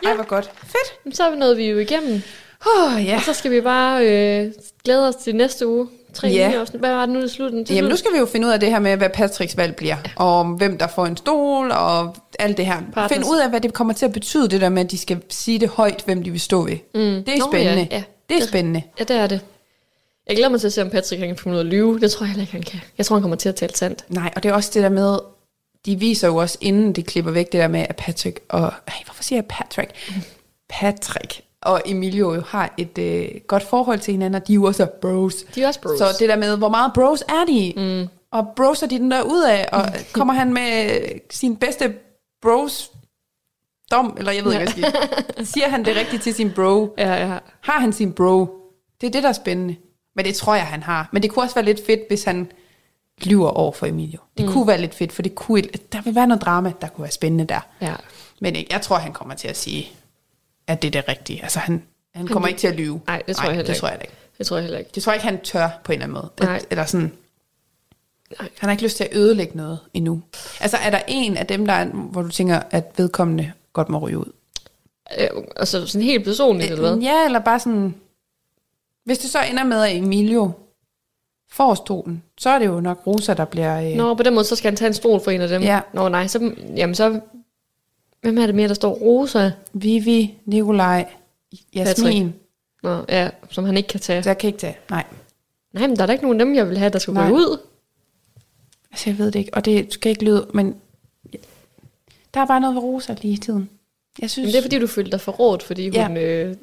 Ej, hvor godt. Fedt. Så er vi jo igennem. Oh, ja. Og så skal vi bare øh, glæde os til næste uge. Tre Ja. Hvad var det nu, det slutten? Til Jamen, nu skal vi jo finde ud af det her med, hvad Patricks valg bliver, og hvem der får en stol, og alt det her. Partners. Finde ud af, hvad det kommer til at betyde, det der med, at de skal sige det højt, hvem de vil stå ved. Mm. Det er Nå, spændende. ja, ja. Det er spændende. Ja, det er det. Jeg glæder mig til at se, om Patrick kan finde ud af at lyve. Det tror jeg heller ikke, han kan. Jeg tror, han kommer til at tale sandt. Nej, og det er også det der med, de viser jo også, inden de klipper væk, det der med, at Patrick og... Ej, hvorfor siger jeg Patrick? Patrick og Emilio jo har et øh, godt forhold til hinanden, og de er jo også bros. De er også bros. Så det der med, hvor meget bros er de? Mm. Og bros er de den der ud af, og (laughs) kommer han med sin bedste bros dom, eller jeg ved ikke, hvad skal sige. Siger han det rigtigt til sin bro? Ja, ja. Har han sin bro? Det er det, der er spændende. Men det tror jeg, han har. Men det kunne også være lidt fedt, hvis han lyver over for Emilio. Det mm. kunne være lidt fedt, for det kunne, der vil være noget drama, der kunne være spændende der. ja. Men jeg tror, han kommer til at sige, at det er det rigtige. Altså, han, han kommer ikke til at lyve. Nej, det tror jeg heller det ikke. tror jeg ikke. Det tror jeg heller ikke. Det tror jeg ikke, han tør på en eller anden måde. Nej. Eller sådan, Nej. han har ikke lyst til at ødelægge noget endnu. Altså, er der en af dem, der er, hvor du tænker, at vedkommende godt må ryge ud? Øh, altså sådan helt personligt, eller hvad? Ja, eller bare sådan... Hvis det så ender med, at Emilio får stolen, så er det jo nok Rosa, der bliver... Øh, Nå, på den måde, så skal han tage en stol for en af dem. Ja. Nå, nej, så, jamen så... Hvem er det mere, der står? Rosa? Vivi, Nikolaj, Jasmin. Nå, ja, som han ikke kan tage. Så jeg kan ikke tage. Nej, Nej, men der er da ikke nogen af dem, jeg vil have, der skulle Nej. gå ud. altså jeg ved det ikke. Og det skal ikke lyde, men... Der er bare noget ved Rosa lige i tiden. Jeg synes... Men det er fordi, du følte dig forrådt, fordi Ja. hun øh,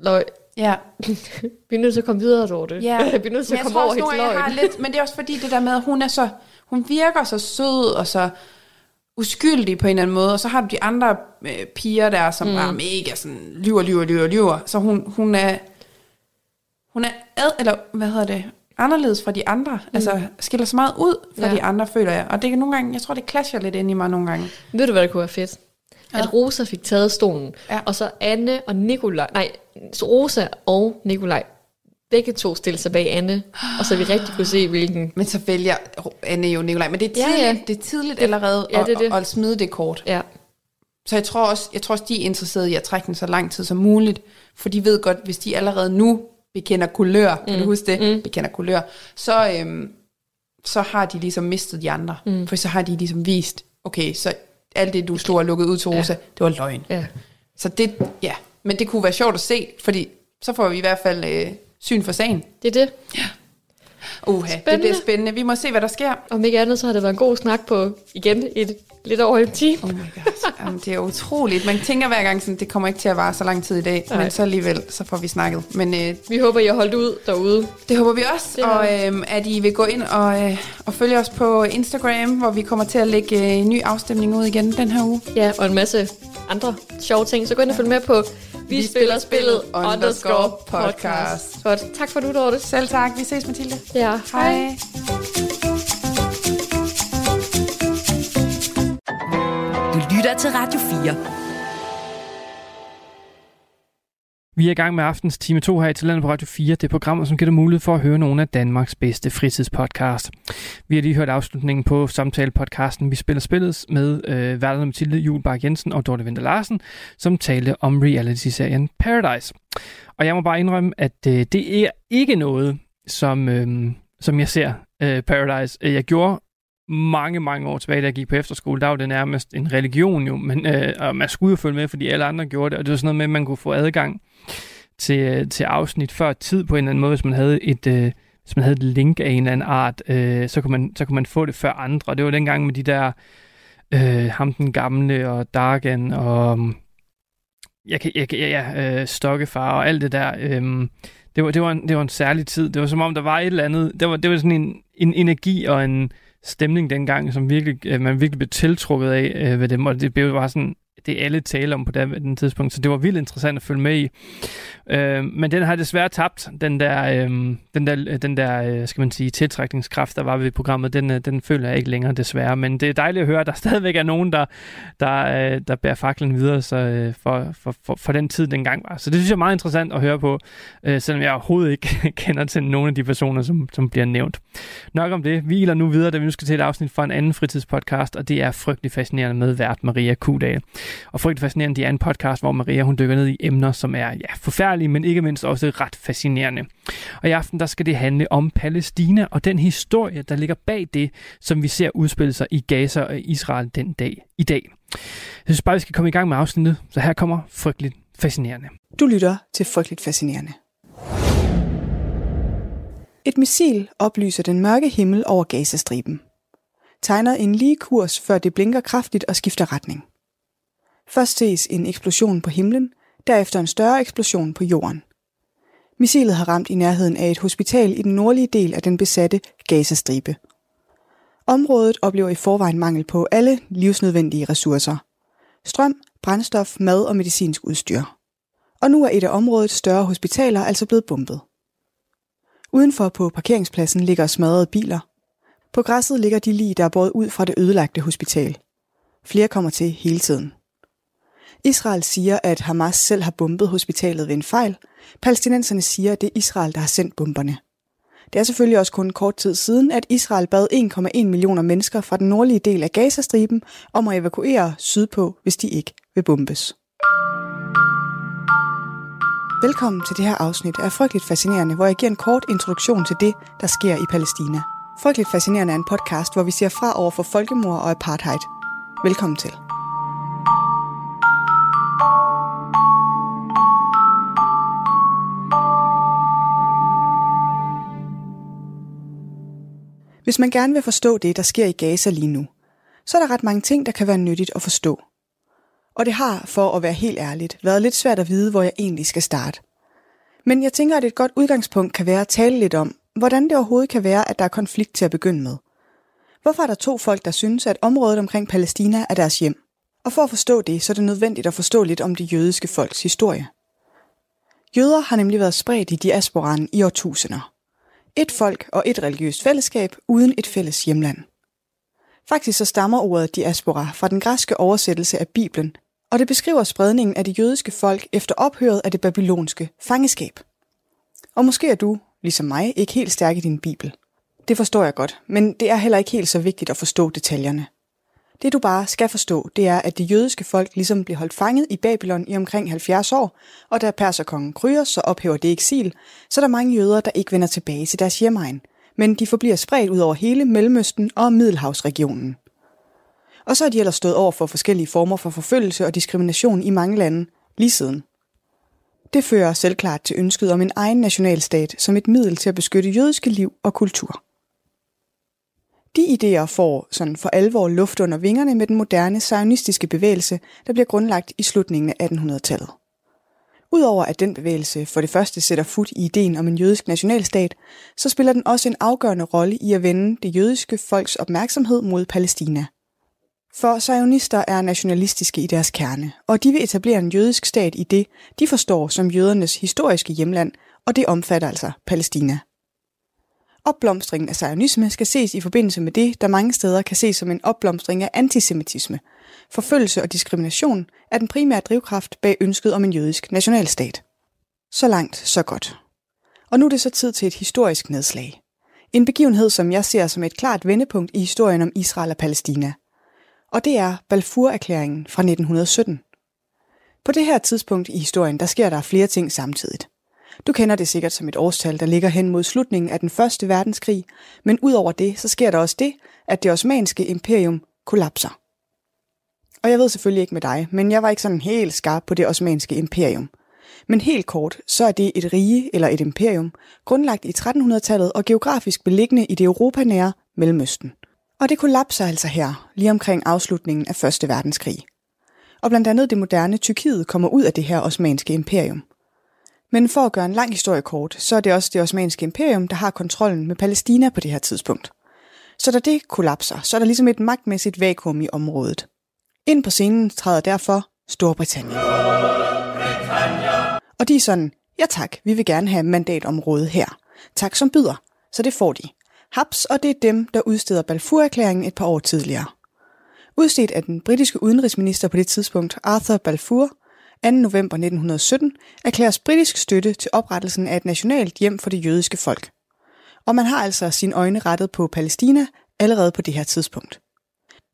løg. Ja, (laughs) Vi er nødt til at komme videre, Dorte. Ja, (laughs) vi er nødt til at komme over hendes løgn. lidt, men det er også fordi det der med, at hun er så, hun virker så sød og så uskyldig på en eller anden måde, og så har du de andre øh, piger der, som mm. er mega sådan, lyver, lyver, lyver, lyver, så hun, hun er, hun er ad, eller hvad hedder det, anderledes fra de andre, mm. altså skiller så meget ud fra Ja. de andre, føler jeg, og det kan nogle gange, jeg tror det clasher lidt ind i mig nogle gange. Ved du, hvad der kunne være fedt? Ja. At Rosa fik taget stolen, Ja. og så Anne og Nikolaj, nej, Rosa og Nikolaj, begge to stille sig bag Anne, og så vi rigtig kunne se, hvilken... Men så vælger Anne jo Nikolaj, men det er Ja, tidligt, ja. det, det er tidligt allerede ja, at, det det. At, at smide det kort. Ja, Så jeg tror, også, jeg tror også, de er interesserede i at trække den så lang tid som muligt, for de ved godt, hvis de allerede nu bekender kulør, kan du huske det? Mm. Bekender kulør, så, øhm, så har de ligesom mistet de andre, mm. for så har de ligesom vist, okay, så alt det, du stod og lukkede ud til Rosa, ja. det var løgn. ja. Så det, ja, men det kunne være sjovt at se, fordi så får vi i hvert fald øh, syn for sagen. Det er det. Uha, det Spændende. bliver spændende. Vi må se, hvad der sker. Om ikke andet, så har det været en god snak på, igen, et lidt over en time. Oh my god, Jamen, det er utroligt. Man tænker hver gang, sådan, det kommer ikke til at vare så lang tid i dag, Nej. men så alligevel, så får vi snakket. Men øh, Vi håber, I har holdt ud derude. Det håber vi også, Det og øhm, at I vil gå ind og, øh, og følge os på Instagram, hvor vi kommer til at lægge øh, en ny afstemning ud igen den her uge. Ja, og en masse andre sjove ting. Så gå ind og følg med på vi, spiller, spillet underscore podcast. Godt. Tak for du, Dorte. Selv tak. Vi ses, Mathilde. Ja. Hej. Du lytter til Radio 4. Vi er i gang med aftens time 2 her i Talentet på Radio 4. Det program, som giver dig mulighed for at høre nogle af Danmarks bedste fritidspodcast. Vi har lige hørt afslutningen på samtale-podcasten Vi spiller spillet med øh, værterne Mathilde Julbak Jensen og Dorte Vinter Larsen, som talte om reality-serien Paradise. Og jeg må bare indrømme, at øh, det er ikke noget, som, øh, som jeg ser øh, Paradise. Øh, jeg gjorde mange, mange år tilbage, da jeg gik på efterskole, der var det nærmest en religion jo, men øh, og man skulle jo følge med, fordi alle andre gjorde det, og det var sådan noget med, at man kunne få adgang til, øh, til afsnit før tid på en eller anden måde, hvis man havde et, øh, hvis man havde et link af en eller anden art, øh, så, kunne man, så kunne man få det før andre. Og det var dengang med de der, øh, ham den gamle og Dargan og jeg kan, jeg, ja, ja, øh, Stokkefar og alt det der. Øh, det, var, det, var en, det var en særlig tid. Det var som om, der var et eller andet, det var, det var sådan en, en energi og en stemning dengang, som virkelig, øh, man virkelig blev tiltrukket af øh, ved dem, og det blev bare sådan det alle tale om på den tidspunkt, så det var vildt interessant at følge med i. Øh, men den har desværre tabt, den der, øh, den der, øh, den der øh, skal man sige, tiltrækningskraft, der var ved programmet, den, øh, den føler jeg ikke længere desværre, men det er dejligt at høre, at der (laughs) stadigvæk er nogen, der, der, øh, der bærer faklen videre så, øh, for, for, for, for den tid, dengang var. Så det synes jeg er meget interessant at høre på, øh, selvom jeg overhovedet ikke (laughs) kender til nogen af de personer, som, som bliver nævnt. Nok om det. Vi iler nu videre, da vi nu skal til et afsnit fra en anden fritidspodcast, og det er frygtelig fascinerende med vært Maria Kudal. Og frygtelig fascinerende, det er en podcast, hvor Maria hun dykker ned i emner, som er ja, forfærdelige, men ikke mindst også ret fascinerende. Og i aften der skal det handle om Palæstina og den historie, der ligger bag det, som vi ser udspille sig i Gaza og Israel den dag i dag. Jeg synes bare, vi skal komme i gang med afsnittet, så her kommer frygteligt fascinerende. Du lytter til Frygteligt Fascinerende. Et missil oplyser den mørke himmel over Gazastriben. Tegner en lige kurs, før det blinker kraftigt og skifter retning. Først ses en eksplosion på himlen, derefter en større eksplosion på jorden. Missilet har ramt i nærheden af et hospital i den nordlige del af den besatte Gazastribe. Området oplever i forvejen mangel på alle livsnødvendige ressourcer. Strøm, brændstof, mad og medicinsk udstyr. Og nu er et af områdets større hospitaler altså blevet bombet. Udenfor på parkeringspladsen ligger smadrede biler. På græsset ligger de lige, der er båret ud fra det ødelagte hospital. Flere kommer til hele tiden. Israel siger, at Hamas selv har bombet hospitalet ved en fejl. Palæstinenserne siger, at det er Israel, der har sendt bomberne. Det er selvfølgelig også kun kort tid siden, at Israel bad 1,1 millioner mennesker fra den nordlige del af Gazastriben om at evakuere sydpå, hvis de ikke vil bombes. Velkommen til det her afsnit af Frygteligt Fascinerende, hvor jeg giver en kort introduktion til det, der sker i Palæstina. Frygteligt Fascinerende er en podcast, hvor vi ser fra over for folkemord og apartheid. Velkommen til. Hvis man gerne vil forstå det, der sker i Gaza lige nu, så er der ret mange ting, der kan være nyttigt at forstå. Og det har, for at være helt ærligt, været lidt svært at vide, hvor jeg egentlig skal starte. Men jeg tænker, at et godt udgangspunkt kan være at tale lidt om, hvordan det overhovedet kan være, at der er konflikt til at begynde med. Hvorfor er der to folk, der synes, at området omkring Palæstina er deres hjem? Og for at forstå det, så er det nødvendigt at forstå lidt om det jødiske folks historie. Jøder har nemlig været spredt i diasporan i årtusinder. Et folk og et religiøst fællesskab uden et fælles hjemland. Faktisk så stammer ordet diaspora fra den græske oversættelse af Bibelen, og det beskriver spredningen af det jødiske folk efter ophøret af det babylonske fangeskab. Og måske er du, ligesom mig, ikke helt stærk i din bibel. Det forstår jeg godt, men det er heller ikke helt så vigtigt at forstå detaljerne. Det du bare skal forstå, det er, at det jødiske folk ligesom blev holdt fanget i Babylon i omkring 70 år, og da perserkongen kryer, så ophæver det eksil, så er der mange jøder, der ikke vender tilbage til deres hjemegn, men de forbliver spredt ud over hele Mellemøsten og Middelhavsregionen. Og så har de ellers stået over for forskellige former for forfølgelse og diskrimination i mange lande, lige siden. Det fører selvklart til ønsket om en egen nationalstat som et middel til at beskytte jødiske liv og kultur. De idéer får sådan for alvor luft under vingerne med den moderne zionistiske bevægelse, der bliver grundlagt i slutningen af 1800-tallet. Udover at den bevægelse for det første sætter fod i ideen om en jødisk nationalstat, så spiller den også en afgørende rolle i at vende det jødiske folks opmærksomhed mod Palæstina. For zionister er nationalistiske i deres kerne, og de vil etablere en jødisk stat i det, de forstår som jødernes historiske hjemland, og det omfatter altså Palæstina. Opblomstringen af zionisme skal ses i forbindelse med det, der mange steder kan ses som en opblomstring af antisemitisme, Forfølgelse og diskrimination er den primære drivkraft bag ønsket om en jødisk nationalstat. Så langt, så godt. Og nu er det så tid til et historisk nedslag. En begivenhed, som jeg ser som et klart vendepunkt i historien om Israel og Palæstina. Og det er Balfour-erklæringen fra 1917. På det her tidspunkt i historien, der sker der flere ting samtidigt. Du kender det sikkert som et årstal, der ligger hen mod slutningen af den første verdenskrig, men udover det, så sker der også det, at det osmanske imperium kollapser. Og jeg ved selvfølgelig ikke med dig, men jeg var ikke sådan helt skarp på det osmanske imperium. Men helt kort, så er det et rige eller et imperium, grundlagt i 1300-tallet og geografisk beliggende i det europanære Mellemøsten. Og det kollapser altså her, lige omkring afslutningen af Første Verdenskrig. Og blandt andet det moderne Tyrkiet kommer ud af det her osmanske imperium. Men for at gøre en lang historie kort, så er det også det osmanske imperium, der har kontrollen med Palæstina på det her tidspunkt. Så da det kollapser, så er der ligesom et magtmæssigt vakuum i området. Ind på scenen træder derfor Storbritannien. Og de er sådan, ja tak, vi vil gerne have mandatområdet her. Tak som byder. Så det får de. Haps, og det er dem, der udsteder Balfour-erklæringen et par år tidligere. Udstedt af den britiske udenrigsminister på det tidspunkt, Arthur Balfour, 2. november 1917, erklæres britisk støtte til oprettelsen af et nationalt hjem for det jødiske folk. Og man har altså sine øjne rettet på Palæstina allerede på det her tidspunkt.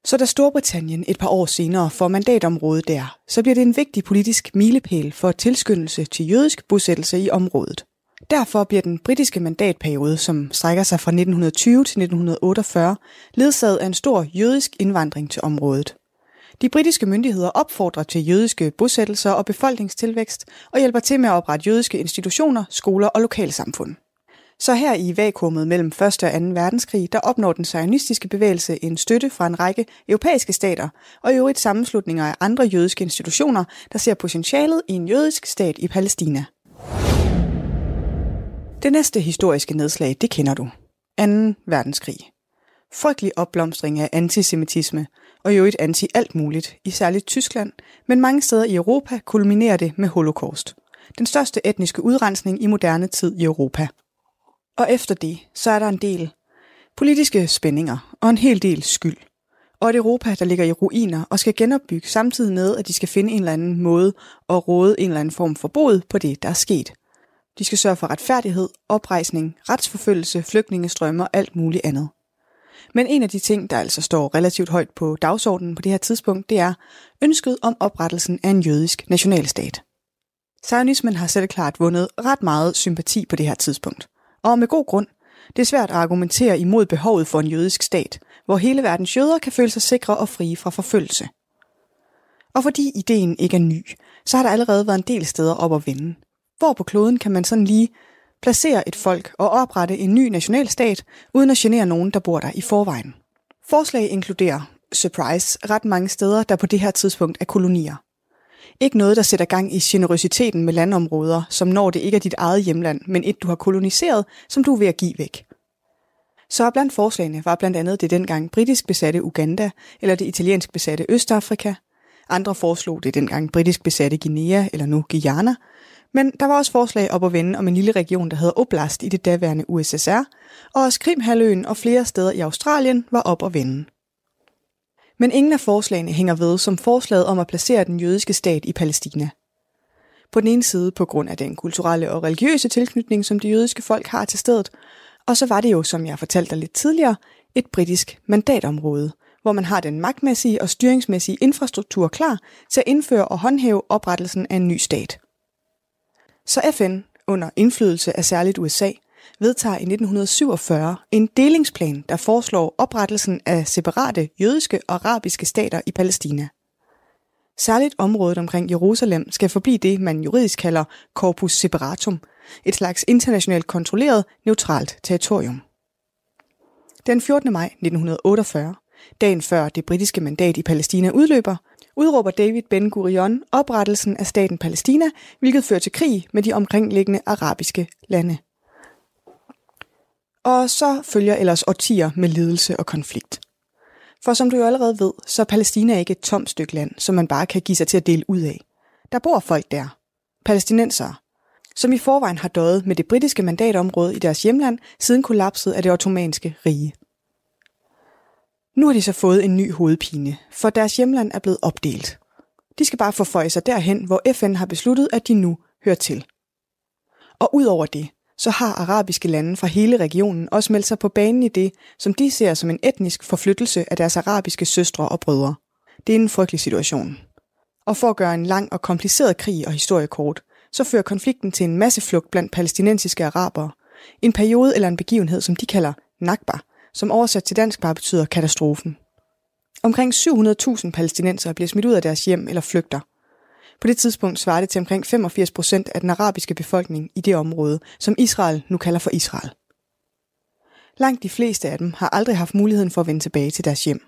Så da Storbritannien et par år senere får mandatområdet der, så bliver det en vigtig politisk milepæl for tilskyndelse til jødisk bosættelse i området. Derfor bliver den britiske mandatperiode, som strækker sig fra 1920 til 1948, ledsaget af en stor jødisk indvandring til området. De britiske myndigheder opfordrer til jødiske bosættelser og befolkningstilvækst og hjælper til med at oprette jødiske institutioner, skoler og lokalsamfund. Så her i vakuumet mellem 1. og 2. verdenskrig, der opnår den zionistiske bevægelse en støtte fra en række europæiske stater og i øvrigt sammenslutninger af andre jødiske institutioner, der ser potentialet i en jødisk stat i Palæstina. Det næste historiske nedslag, det kender du. 2. verdenskrig. Frygtelig opblomstring af antisemitisme, og jo et anti alt muligt, i særligt Tyskland, men mange steder i Europa kulminerer det med holocaust. Den største etniske udrensning i moderne tid i Europa. Og efter det, så er der en del politiske spændinger og en hel del skyld. Og et Europa, der ligger i ruiner og skal genopbygge samtidig med, at de skal finde en eller anden måde at råde en eller anden form for bod på det, der er sket. De skal sørge for retfærdighed, oprejsning, retsforfølgelse, flygtningestrømme og alt muligt andet. Men en af de ting, der altså står relativt højt på dagsordenen på det her tidspunkt, det er ønsket om oprettelsen af en jødisk nationalstat. Zionismen har selv klart vundet ret meget sympati på det her tidspunkt. Og med god grund. Det er svært at argumentere imod behovet for en jødisk stat, hvor hele verdens jøder kan føle sig sikre og frie fra forfølgelse. Og fordi ideen ikke er ny, så har der allerede været en del steder op at vende. Hvor på kloden kan man sådan lige placere et folk og oprette en ny nationalstat, uden at genere nogen, der bor der i forvejen. Forslag inkluderer, surprise, ret mange steder, der på det her tidspunkt er kolonier. Ikke noget, der sætter gang i generøsiteten med landområder, som når det ikke er dit eget hjemland, men et, du har koloniseret, som du er ved at give væk. Så blandt forslagene var blandt andet det dengang britisk besatte Uganda eller det italiensk besatte Østafrika. Andre foreslog det dengang britisk besatte Guinea eller nu Guyana. Men der var også forslag op at vende om en lille region, der hedder Oblast i det daværende USSR, og også Krimhaløen og flere steder i Australien var op at vende. Men ingen af forslagene hænger ved som forslaget om at placere den jødiske stat i Palæstina. På den ene side på grund af den kulturelle og religiøse tilknytning, som de jødiske folk har til stedet, og så var det jo, som jeg fortalte dig lidt tidligere, et britisk mandatområde, hvor man har den magtmæssige og styringsmæssige infrastruktur klar til at indføre og håndhæve oprettelsen af en ny stat. Så FN, under indflydelse af særligt USA, vedtager i 1947 en delingsplan, der foreslår oprettelsen af separate jødiske og arabiske stater i Palæstina. Særligt området omkring Jerusalem skal forblive det, man juridisk kalder corpus separatum, et slags internationalt kontrolleret, neutralt territorium. Den 14. maj 1948, dagen før det britiske mandat i Palæstina udløber, udråber David Ben Gurion oprettelsen af staten Palæstina, hvilket fører til krig med de omkringliggende arabiske lande. Og så følger ellers årtier med lidelse og konflikt. For som du jo allerede ved, så er Palæstina ikke et tomt stykke land, som man bare kan give sig til at dele ud af. Der bor folk der. Palæstinensere. Som i forvejen har døjet med det britiske mandatområde i deres hjemland siden kollapset af det ottomanske rige. Nu har de så fået en ny hovedpine, for deres hjemland er blevet opdelt. De skal bare forføje sig derhen, hvor FN har besluttet, at de nu hører til. Og udover det, så har arabiske lande fra hele regionen også meldt sig på banen i det, som de ser som en etnisk forflyttelse af deres arabiske søstre og brødre. Det er en frygtelig situation. Og for at gøre en lang og kompliceret krig og historie kort, så fører konflikten til en masse flugt blandt palæstinensiske arabere. En periode eller en begivenhed, som de kalder Nakba, som oversat til dansk bare betyder katastrofen. Omkring 700.000 palæstinenser bliver smidt ud af deres hjem eller flygter. På det tidspunkt svarer det til omkring 85 procent af den arabiske befolkning i det område, som Israel nu kalder for Israel. Langt de fleste af dem har aldrig haft muligheden for at vende tilbage til deres hjem.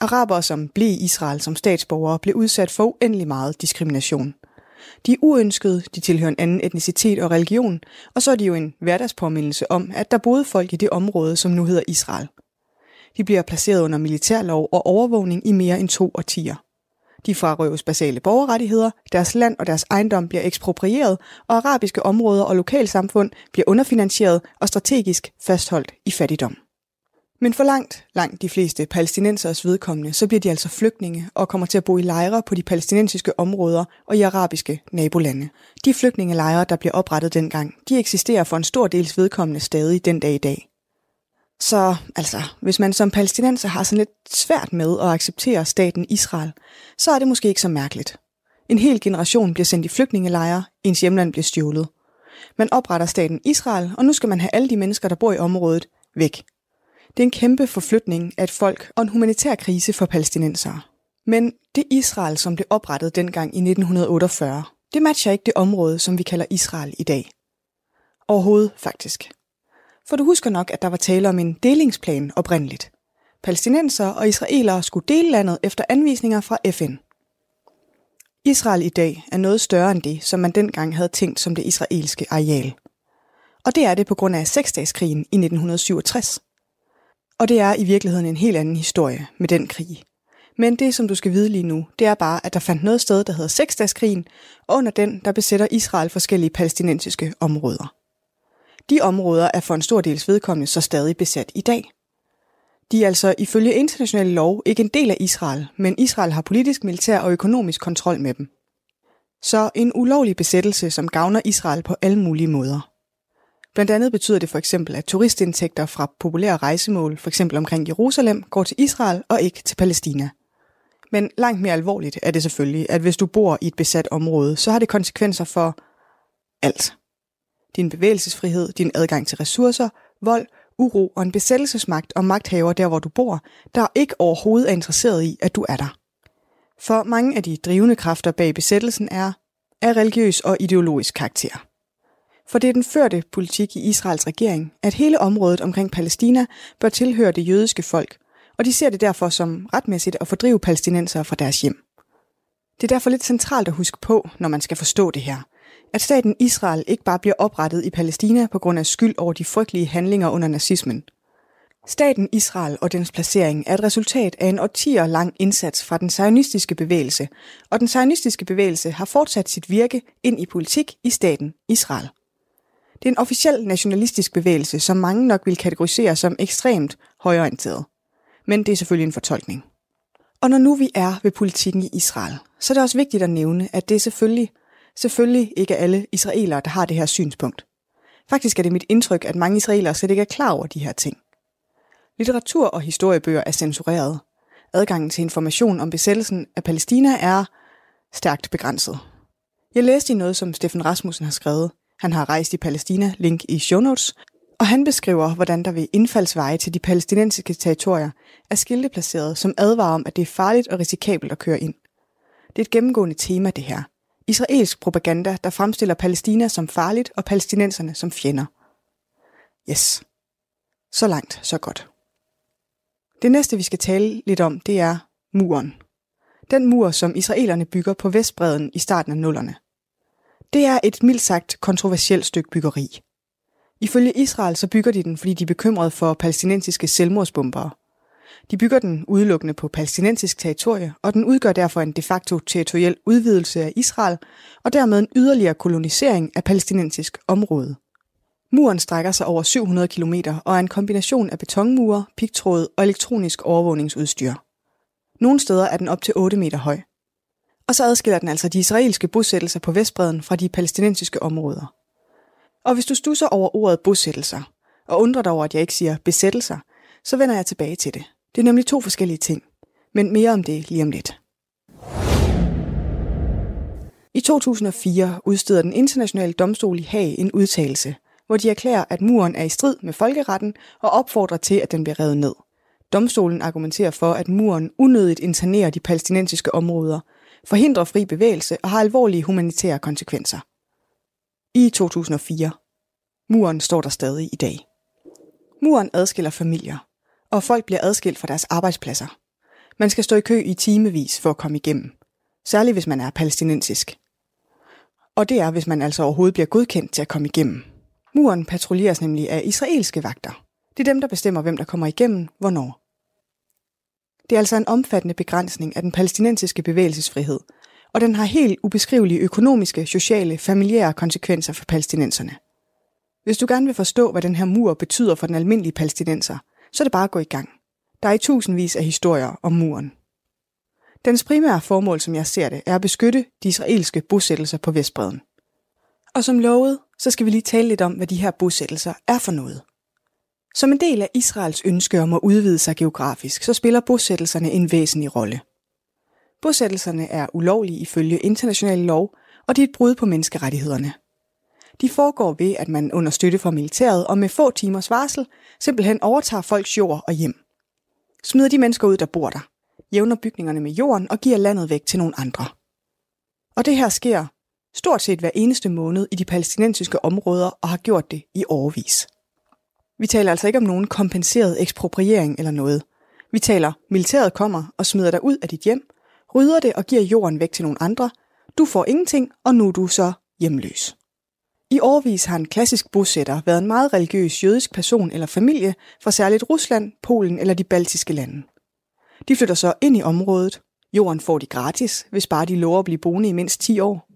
Arabere, som blev i Israel som statsborgere, blev udsat for uendelig meget diskrimination. De er uønskede, de tilhører en anden etnicitet og religion, og så er de jo en hverdagspåmindelse om, at der boede folk i det område, som nu hedder Israel. De bliver placeret under militærlov og overvågning i mere end to årtier. De frarøves basale borgerrettigheder, deres land og deres ejendom bliver eksproprieret, og arabiske områder og lokalsamfund bliver underfinansieret og strategisk fastholdt i fattigdom. Men for langt, langt de fleste palæstinenseres vedkommende, så bliver de altså flygtninge og kommer til at bo i lejre på de palæstinensiske områder og i arabiske nabolande. De flygtningelejre, der bliver oprettet dengang, de eksisterer for en stor dels vedkommende stadig den dag i dag. Så altså, hvis man som palæstinenser har sådan lidt svært med at acceptere staten Israel, så er det måske ikke så mærkeligt. En hel generation bliver sendt i flygtningelejre, ens hjemland bliver stjålet. Man opretter staten Israel, og nu skal man have alle de mennesker, der bor i området, væk. Det er en kæmpe forflytning af et folk og en humanitær krise for palæstinensere. Men det Israel, som blev oprettet dengang i 1948, det matcher ikke det område, som vi kalder Israel i dag. Overhovedet faktisk. For du husker nok, at der var tale om en delingsplan oprindeligt. Palæstinenser og israelere skulle dele landet efter anvisninger fra FN. Israel i dag er noget større end det, som man dengang havde tænkt som det israelske areal. Og det er det på grund af seksdagskrigen i 1967. Og det er i virkeligheden en helt anden historie med den krig. Men det, som du skal vide lige nu, det er bare, at der fandt noget sted, der hedder Seksdagskrigen, og under den, der besætter Israel forskellige palæstinensiske områder. De områder er for en stor dels vedkommende så stadig besat i dag. De er altså ifølge international lov ikke en del af Israel, men Israel har politisk, militær og økonomisk kontrol med dem. Så en ulovlig besættelse, som gavner Israel på alle mulige måder. Blandt andet betyder det for eksempel, at turistindtægter fra populære rejsemål, for eksempel omkring Jerusalem, går til Israel og ikke til Palæstina. Men langt mere alvorligt er det selvfølgelig, at hvis du bor i et besat område, så har det konsekvenser for alt. Din bevægelsesfrihed, din adgang til ressourcer, vold, uro og en besættelsesmagt og magthaver der, hvor du bor, der ikke overhovedet er interesseret i, at du er der. For mange af de drivende kræfter bag besættelsen er af religiøs og ideologisk karakter. For det er den førte politik i Israels regering, at hele området omkring Palæstina bør tilhøre det jødiske folk, og de ser det derfor som retmæssigt at fordrive palæstinensere fra deres hjem. Det er derfor lidt centralt at huske på, når man skal forstå det her, at staten Israel ikke bare bliver oprettet i Palæstina på grund af skyld over de frygtelige handlinger under nazismen. Staten Israel og dens placering er et resultat af en årtier lang indsats fra den zionistiske bevægelse, og den zionistiske bevægelse har fortsat sit virke ind i politik i staten Israel. Det er en officiel nationalistisk bevægelse, som mange nok vil kategorisere som ekstremt højorienteret. Men det er selvfølgelig en fortolkning. Og når nu vi er ved politikken i Israel, så er det også vigtigt at nævne, at det er selvfølgelig, selvfølgelig ikke alle israelere, der har det her synspunkt. Faktisk er det mit indtryk, at mange israelere slet ikke er klar over de her ting. Litteratur og historiebøger er censureret. Adgangen til information om besættelsen af Palæstina er stærkt begrænset. Jeg læste i noget, som Steffen Rasmussen har skrevet, han har rejst i Palæstina, link i show notes, og han beskriver, hvordan der ved indfaldsveje til de palæstinensiske territorier er skilte placeret, som advarer om, at det er farligt og risikabelt at køre ind. Det er et gennemgående tema, det her. Israelsk propaganda, der fremstiller Palæstina som farligt og palæstinenserne som fjender. Yes. Så langt, så godt. Det næste, vi skal tale lidt om, det er muren. Den mur, som israelerne bygger på Vestbreden i starten af nullerne. Det er et mildt sagt kontroversielt stykke byggeri. Ifølge Israel så bygger de den, fordi de er bekymrede for palæstinensiske selvmordsbombere. De bygger den udelukkende på palæstinensisk territorie, og den udgør derfor en de facto territoriel udvidelse af Israel, og dermed en yderligere kolonisering af palæstinensisk område. Muren strækker sig over 700 km og er en kombination af betonmure, pigtråd og elektronisk overvågningsudstyr. Nogle steder er den op til 8 meter høj. Og så adskiller den altså de israelske bosættelser på Vestbreden fra de palæstinensiske områder. Og hvis du stusser over ordet bosættelser, og undrer dig over, at jeg ikke siger besættelser, så vender jeg tilbage til det. Det er nemlig to forskellige ting, men mere om det lige om lidt. I 2004 udsteder den internationale domstol i Haag en udtalelse, hvor de erklærer, at muren er i strid med folkeretten og opfordrer til, at den bliver revet ned. Domstolen argumenterer for, at muren unødigt internerer de palæstinensiske områder, forhindrer fri bevægelse og har alvorlige humanitære konsekvenser. I 2004. Muren står der stadig i dag. Muren adskiller familier, og folk bliver adskilt fra deres arbejdspladser. Man skal stå i kø i timevis for at komme igennem, særligt hvis man er palæstinensisk. Og det er, hvis man altså overhovedet bliver godkendt til at komme igennem. Muren patruljeres nemlig af israelske vagter. Det er dem, der bestemmer, hvem der kommer igennem, hvornår. Det er altså en omfattende begrænsning af den palæstinensiske bevægelsesfrihed, og den har helt ubeskrivelige økonomiske, sociale, familiære konsekvenser for palæstinenserne. Hvis du gerne vil forstå, hvad den her mur betyder for den almindelige palæstinenser, så er det bare at gå i gang. Der er i tusindvis af historier om muren. Dens primære formål, som jeg ser det, er at beskytte de israelske bosættelser på Vestbreden. Og som lovet, så skal vi lige tale lidt om, hvad de her bosættelser er for noget. Som en del af Israels ønske om at udvide sig geografisk, så spiller bosættelserne en væsentlig rolle. Bosættelserne er ulovlige ifølge international lov, og de er et brud på menneskerettighederne. De foregår ved, at man under støtte fra militæret og med få timers varsel simpelthen overtager folks jord og hjem. Smider de mennesker ud, der bor der, jævner bygningerne med jorden og giver landet væk til nogle andre. Og det her sker stort set hver eneste måned i de palæstinensiske områder og har gjort det i årvis. Vi taler altså ikke om nogen kompenseret ekspropriering eller noget. Vi taler, militæret kommer og smider dig ud af dit hjem, rydder det og giver jorden væk til nogle andre. Du får ingenting, og nu er du så hjemløs. I årvis har en klassisk bosætter været en meget religiøs jødisk person eller familie fra særligt Rusland, Polen eller de baltiske lande. De flytter så ind i området. Jorden får de gratis, hvis bare de lover at blive boende i mindst 10 år.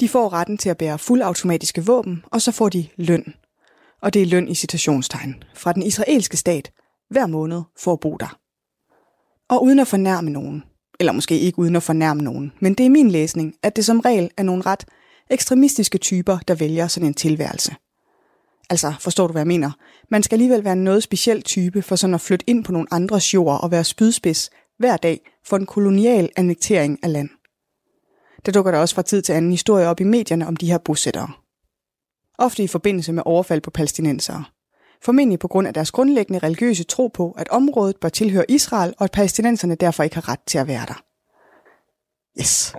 De får retten til at bære fuldautomatiske våben, og så får de løn. Og det er løn i citationstegn fra den israelske stat hver måned for at bo der. Og uden at fornærme nogen, eller måske ikke uden at fornærme nogen, men det er min læsning, at det som regel er nogle ret ekstremistiske typer, der vælger sådan en tilværelse. Altså, forstår du, hvad jeg mener? Man skal alligevel være en noget speciel type for sådan at flytte ind på nogle andres jord og være spydspids hver dag for en kolonial annektering af land. Der dukker der også fra tid til anden historie op i medierne om de her bosættere. Ofte i forbindelse med overfald på palæstinensere. Formentlig på grund af deres grundlæggende religiøse tro på, at området bør tilhøre Israel, og at palæstinenserne derfor ikke har ret til at være der. Yes.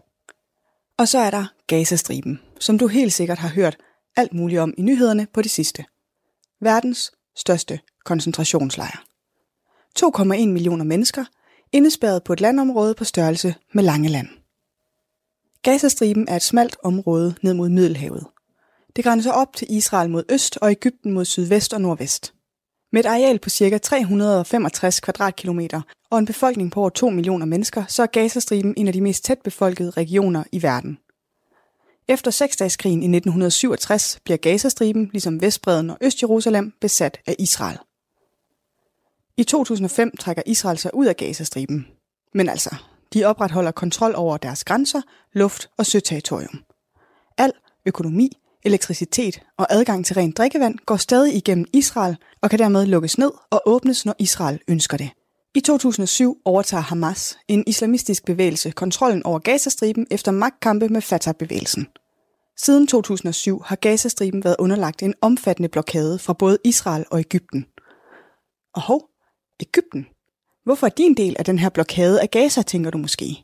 Og så er der Gazastriben, som du helt sikkert har hørt alt muligt om i nyhederne på det sidste. Verdens største koncentrationslejr. 2,1 millioner mennesker, indespærret på et landområde på størrelse med Langeland. Gazastriben er et smalt område ned mod Middelhavet. Det grænser op til Israel mod øst og Ægypten mod sydvest og nordvest. Med et areal på ca. 365 kvadratkilometer og en befolkning på over 2 millioner mennesker, så er Gazastriben en af de mest tæt befolkede regioner i verden. Efter seksdageskrigen i 1967 bliver Gazastriben, ligesom Vestbreden og Østjerusalem, besat af Israel. I 2005 trækker Israel sig ud af Gazastriben. Men altså, de opretholder kontrol over deres grænser, luft og søterritorium. Al økonomi, elektricitet og adgang til rent drikkevand går stadig igennem Israel og kan dermed lukkes ned og åbnes, når Israel ønsker det. I 2007 overtager Hamas, en islamistisk bevægelse, kontrollen over Gazastriben efter magtkampe med Fatah-bevægelsen. Siden 2007 har Gazastriben været underlagt en omfattende blokade fra både Israel og Ægypten. Og hov, Ægypten? Hvorfor er din del af den her blokade af Gaza, tænker du måske?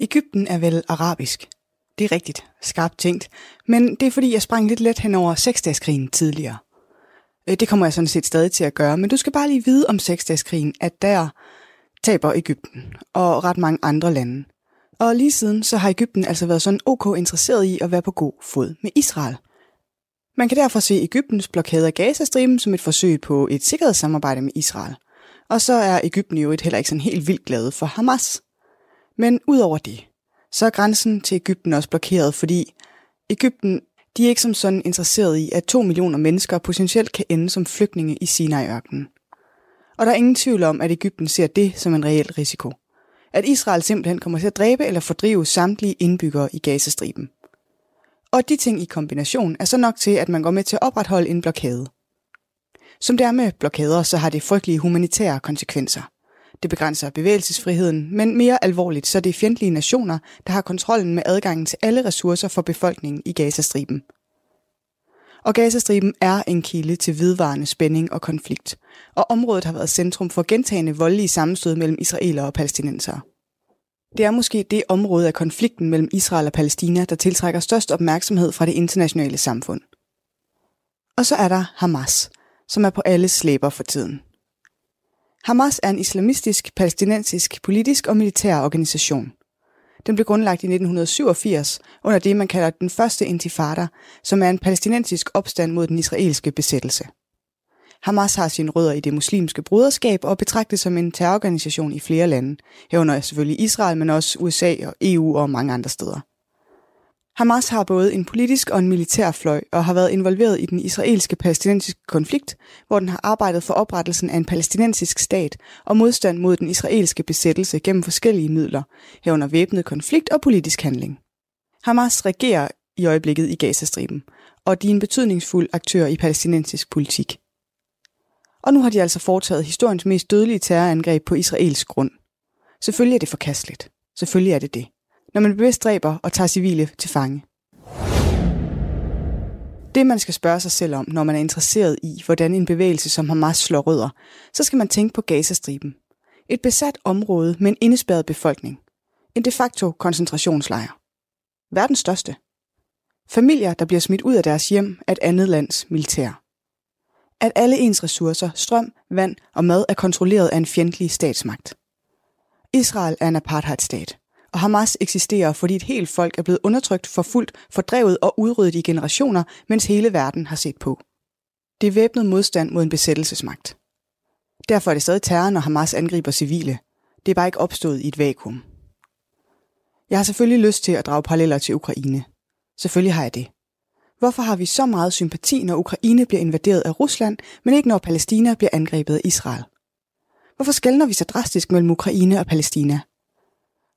Ægypten er vel arabisk. Det er rigtigt, skarpt tænkt, men det er fordi, jeg sprang lidt let hen over seksdagskrigen tidligere. Øh, det kommer jeg sådan set stadig til at gøre, men du skal bare lige vide om seksdagskrigen, at der taber Ægypten og ret mange andre lande. Og lige siden så har Ægypten altså været sådan ok interesseret i at være på god fod med Israel. Man kan derfor se Ægyptens blokade af Gazastriben som et forsøg på et sikkerhedssamarbejde med Israel. Og så er Ægypten jo et heller ikke sådan helt vildt glad for Hamas. Men udover det, så er grænsen til Ægypten også blokeret, fordi Ægypten De er ikke som sådan interesseret i, at to millioner mennesker potentielt kan ende som flygtninge i Sinai-ørkenen. Og der er ingen tvivl om, at Ægypten ser det som en reel risiko. At Israel simpelthen kommer til at dræbe eller fordrive samtlige indbyggere i Gazastriben. Og de ting i kombination er så nok til, at man går med til at opretholde en blokade. Som det er med blokader, så har det frygtelige humanitære konsekvenser. Det begrænser bevægelsesfriheden, men mere alvorligt, så det er fjendtlige nationer, der har kontrollen med adgangen til alle ressourcer for befolkningen i Gazastriben. Og Gazastriben er en kilde til vedvarende spænding og konflikt, og området har været centrum for gentagende voldelige sammenstød mellem israelere og palæstinensere. Det er måske det område af konflikten mellem Israel og Palæstina, der tiltrækker størst opmærksomhed fra det internationale samfund. Og så er der Hamas, som er på alles slæber for tiden. Hamas er en islamistisk, palæstinensisk, politisk og militær organisation. Den blev grundlagt i 1987 under det, man kalder den første intifada, som er en palæstinensisk opstand mod den israelske besættelse. Hamas har sine rødder i det muslimske broderskab og betragtes som en terrororganisation i flere lande, herunder selvfølgelig Israel, men også USA og EU og mange andre steder. Hamas har både en politisk og en militær fløj og har været involveret i den israelske palæstinensiske konflikt, hvor den har arbejdet for oprettelsen af en palæstinensisk stat og modstand mod den israelske besættelse gennem forskellige midler, herunder væbnet konflikt og politisk handling. Hamas regerer i øjeblikket i Gazastriben, og de er en betydningsfuld aktør i palæstinensisk politik. Og nu har de altså foretaget historiens mest dødelige terrorangreb på israelsk grund. Selvfølgelig er det forkasteligt. Selvfølgelig er det det når man bevidst dræber og tager civile til fange. Det man skal spørge sig selv om, når man er interesseret i, hvordan en bevægelse som Hamas slår rødder, så skal man tænke på Gazastriben. Et besat område med en indespærret befolkning. En de facto koncentrationslejr. Verdens største. Familier, der bliver smidt ud af deres hjem af et andet lands militær. At alle ens ressourcer, strøm, vand og mad er kontrolleret af en fjendtlig statsmagt. Israel er en apartheidstat og Hamas eksisterer, fordi et helt folk er blevet undertrykt, forfulgt, fordrevet og udryddet i generationer, mens hele verden har set på. Det er væbnet modstand mod en besættelsesmagt. Derfor er det stadig terror, når Hamas angriber civile. Det er bare ikke opstået i et vakuum. Jeg har selvfølgelig lyst til at drage paralleller til Ukraine. Selvfølgelig har jeg det. Hvorfor har vi så meget sympati, når Ukraine bliver invaderet af Rusland, men ikke når Palæstina bliver angrebet af Israel? Hvorfor skældner vi så drastisk mellem Ukraine og Palæstina?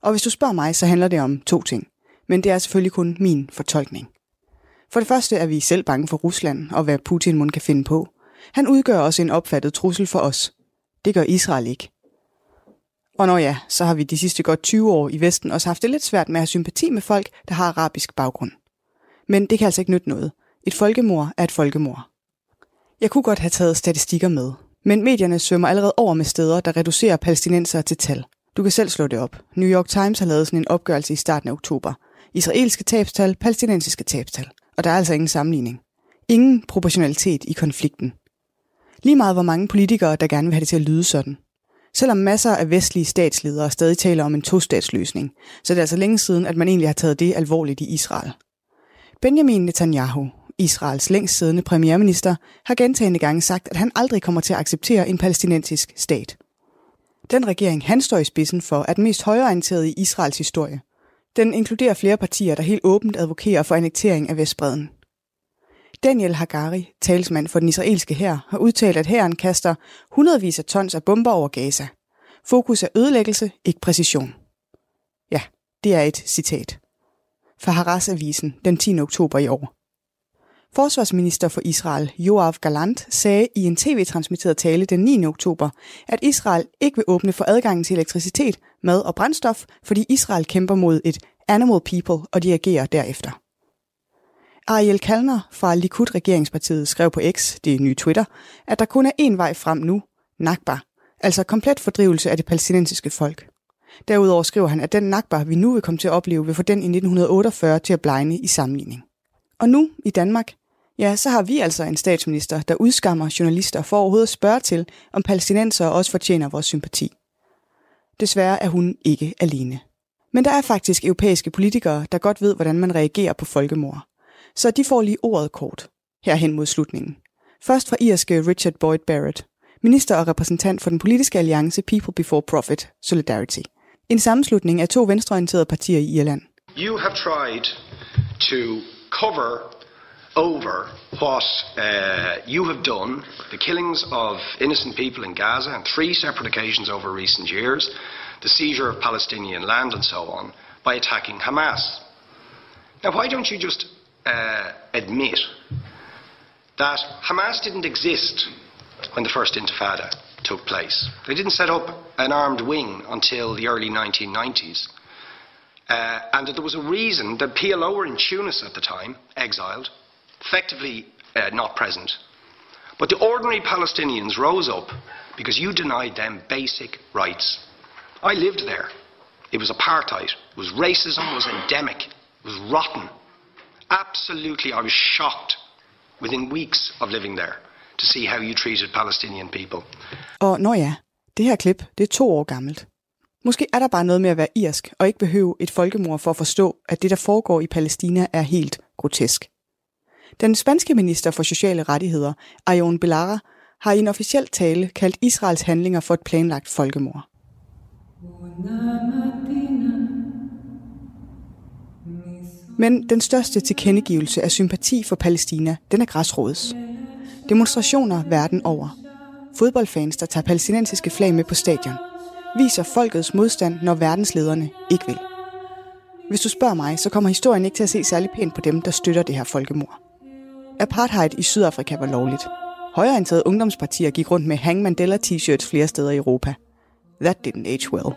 Og hvis du spørger mig, så handler det om to ting. Men det er selvfølgelig kun min fortolkning. For det første er vi selv bange for Rusland og hvad Putin mund kan finde på. Han udgør også en opfattet trussel for os. Det gør Israel ikke. Og når ja, så har vi de sidste godt 20 år i Vesten også haft det lidt svært med at have sympati med folk, der har arabisk baggrund. Men det kan altså ikke nytte noget. Et folkemord er et folkemord. Jeg kunne godt have taget statistikker med, men medierne svømmer allerede over med steder, der reducerer palæstinenser til tal. Du kan selv slå det op. New York Times har lavet sådan en opgørelse i starten af oktober. Israelske tabstal, palæstinensiske tabstal. Og der er altså ingen sammenligning. Ingen proportionalitet i konflikten. Lige meget hvor mange politikere, der gerne vil have det til at lyde sådan. Selvom masser af vestlige statsledere stadig taler om en tostatsløsning, så det er altså længe siden, at man egentlig har taget det alvorligt i Israel. Benjamin Netanyahu, Israels længst siddende premierminister, har gentagende gange sagt, at han aldrig kommer til at acceptere en palæstinensisk stat. Den regering, han står i spidsen for, er den mest højreorienterede i Israels historie. Den inkluderer flere partier, der helt åbent advokerer for annektering af Vestbreden. Daniel Hagari, talsmand for den israelske hær, har udtalt, at hæren kaster hundredvis af tons af bomber over Gaza. Fokus er ødelæggelse, ikke præcision. Ja, det er et citat. Fra Haras-avisen den 10. oktober i år. Forsvarsminister for Israel, Joav Galant, sagde i en tv-transmitteret tale den 9. oktober, at Israel ikke vil åbne for adgangen til elektricitet, mad og brændstof, fordi Israel kæmper mod et animal people, og de agerer derefter. Ariel Kalner fra Likud-regeringspartiet skrev på X, det nye Twitter, at der kun er én vej frem nu, Nakba, altså komplet fordrivelse af det palæstinensiske folk. Derudover skriver han, at den Nakba, vi nu vil komme til at opleve, vil få den i 1948 til at blegne i sammenligning. Og nu, i Danmark, ja, så har vi altså en statsminister, der udskammer journalister for overhovedet at spørge til, om palæstinenser også fortjener vores sympati. Desværre er hun ikke alene. Men der er faktisk europæiske politikere, der godt ved, hvordan man reagerer på folkemord. Så de får lige ordet kort, herhen mod slutningen. Først fra irske Richard Boyd Barrett, minister og repræsentant for den politiske alliance People Before Profit, Solidarity. En sammenslutning af to venstreorienterede partier i Irland. You have tried to cover over what uh, you have done, the killings of innocent people in Gaza on three separate occasions over recent years, the seizure of Palestinian land, and so on, by attacking Hamas. Now, why don't you just uh, admit that Hamas didn't exist when the first Intifada took place? They didn't set up an armed wing until the early 1990s. Uh, and that there was a reason that PLO were in Tunis at the time, exiled, effectively uh, not present. But the ordinary Palestinians rose up because you denied them basic rights. I lived there. It was apartheid. It was racism. It was endemic. It was rotten. Absolutely, I was shocked within weeks of living there to see how you treated Palestinian people. Og når ja, det her klip, det er to år gammelt. Måske er der bare noget med at være irsk og ikke behøve et folkemord for at forstå, at det, der foregår i Palæstina, er helt grotesk. Den spanske minister for sociale rettigheder, Ayon Belara, har i en officiel tale kaldt Israels handlinger for et planlagt folkemord. Men den største tilkendegivelse af sympati for Palæstina, den er græsrådets. Demonstrationer verden over. Fodboldfans, der tager palæstinensiske flag med på stadion. Viser folkets modstand, når verdenslederne ikke vil. Hvis du spørger mig, så kommer historien ikke til at se særlig pænt på dem, der støtter det her folkemord. Apartheid i Sydafrika var lovligt. Højreorienterede ungdomspartier gik rundt med Hang Mandela t-shirts flere steder i Europa. That didn't age well.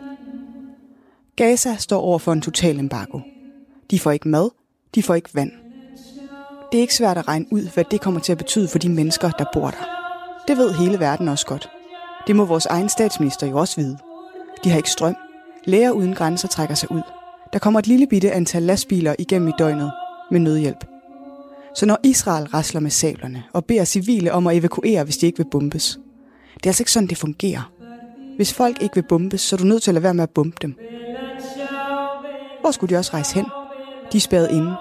Gaza står over for en total embargo. De får ikke mad, de får ikke vand. Det er ikke svært at regne ud, hvad det kommer til at betyde for de mennesker, der bor der. Det ved hele verden også godt. Det må vores egen statsminister jo også vide. De har ikke strøm. Læger uden grænser trækker sig ud. Der kommer et lille bitte antal lastbiler igennem i døgnet med nødhjælp. Så når Israel rasler med sablerne og beder civile om at evakuere, hvis de ikke vil bombes. Det er altså ikke sådan, det fungerer. Hvis folk ikke vil bombes, så er du nødt til at lade være med at bombe dem. Hvor skulle de også rejse hen? De er spærret inde.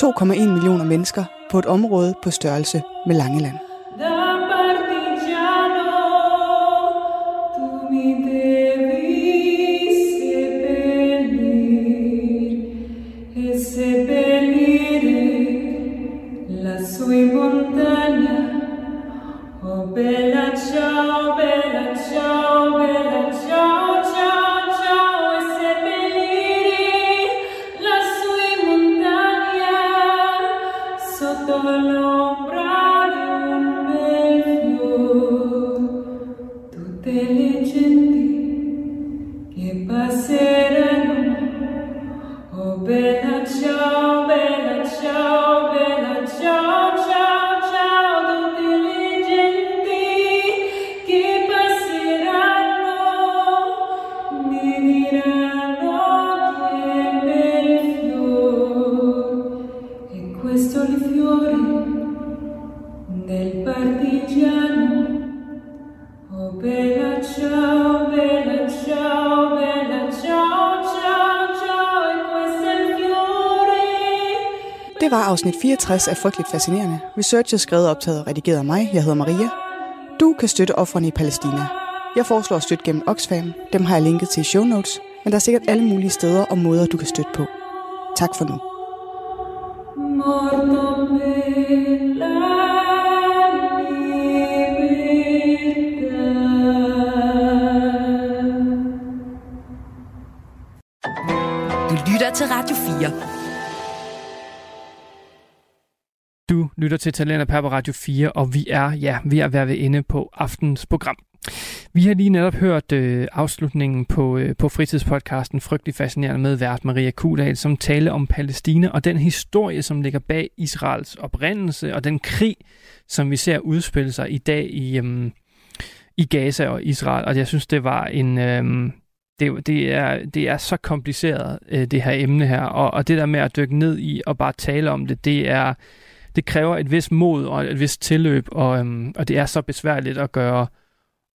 2,1 millioner mennesker på et område på størrelse med Langeland. Afsnit 64 er frygteligt fascinerende. Research er skrevet, optaget og redigeret af mig. Jeg hedder Maria. Du kan støtte offrene i Palæstina. Jeg foreslår at støtte gennem Oxfam. Dem har jeg linket til i show notes. Men der er sikkert alle mulige steder og måder, du kan støtte på. Tak for nu. Du lytter til Radio 4. lytter til Talenter på Radio 4, og vi er, ja, vi er ved inde på aftens program. Vi har lige netop hørt øh, afslutningen på, øh, på fritidspodcasten Frygtelig Fascinerende med vært Maria Kudal, som taler om Palæstina og den historie, som ligger bag Israels oprindelse og den krig, som vi ser udspille sig i dag i, øh, i Gaza og Israel. Og jeg synes, det var en... Øh, det, det, er, det er så kompliceret, øh, det her emne her, og, og det der med at dykke ned i og bare tale om det, det er det kræver et vis mod og et vis tilløb, og, øhm, og det er så besværligt at gøre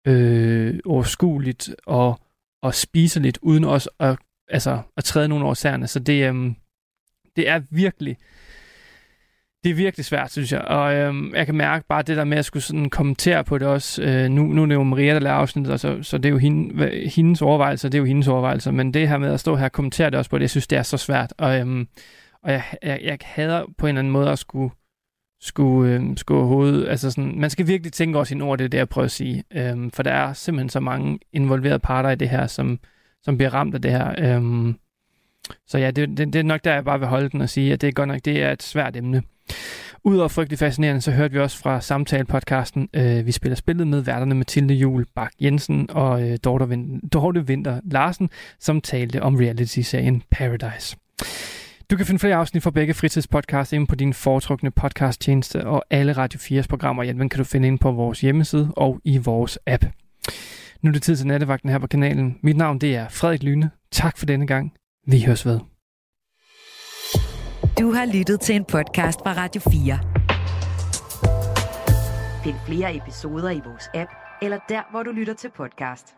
øh, overskueligt og, og spiseligt, uden også at, altså, at træde nogle over særne. Så det, øhm, det er virkelig det er virkelig svært, synes jeg. Og øhm, jeg kan mærke bare det der med at skulle sådan kommentere på det også. Øh, nu, nu er det jo Maria, der laver afsnittet, og så, så det er jo hende, hendes overvejelser, det er jo hendes overvejelser. Men det her med at stå her og kommentere det også på det, jeg synes, det er så svært. Og, øhm, og jeg, jeg, jeg hader på en eller anden måde at skulle skulle, øh, skulle hovedet, altså sådan, man skal virkelig tænke over sine ord, det er det, jeg prøver at sige. Øhm, for der er simpelthen så mange involverede parter i det her, som, som bliver ramt af det her. Øhm, så ja, det, det, det er nok der, jeg bare vil holde den og sige, at det er godt nok, det er et svært emne. Udover frygtelig fascinerende, så hørte vi også fra samtale-podcasten, øh, vi spiller spillet med værterne Mathilde Jul Bak Jensen og øh, Dorte, Vind- Dorte Vinter Larsen, som talte om reality-serien Paradise. Du kan finde flere afsnit fra begge fritidspodcasts inde på din foretrukne podcasttjeneste, og alle Radio 4's programmer, ja, den kan du finde ind på vores hjemmeside og i vores app. Nu er det tid til nattevagten her på kanalen. Mit navn det er Frederik Lyne. Tak for denne gang. Vi høres ved. Du har lyttet til en podcast fra Radio 4. Find flere episoder i vores app, eller der, hvor du lytter til podcast.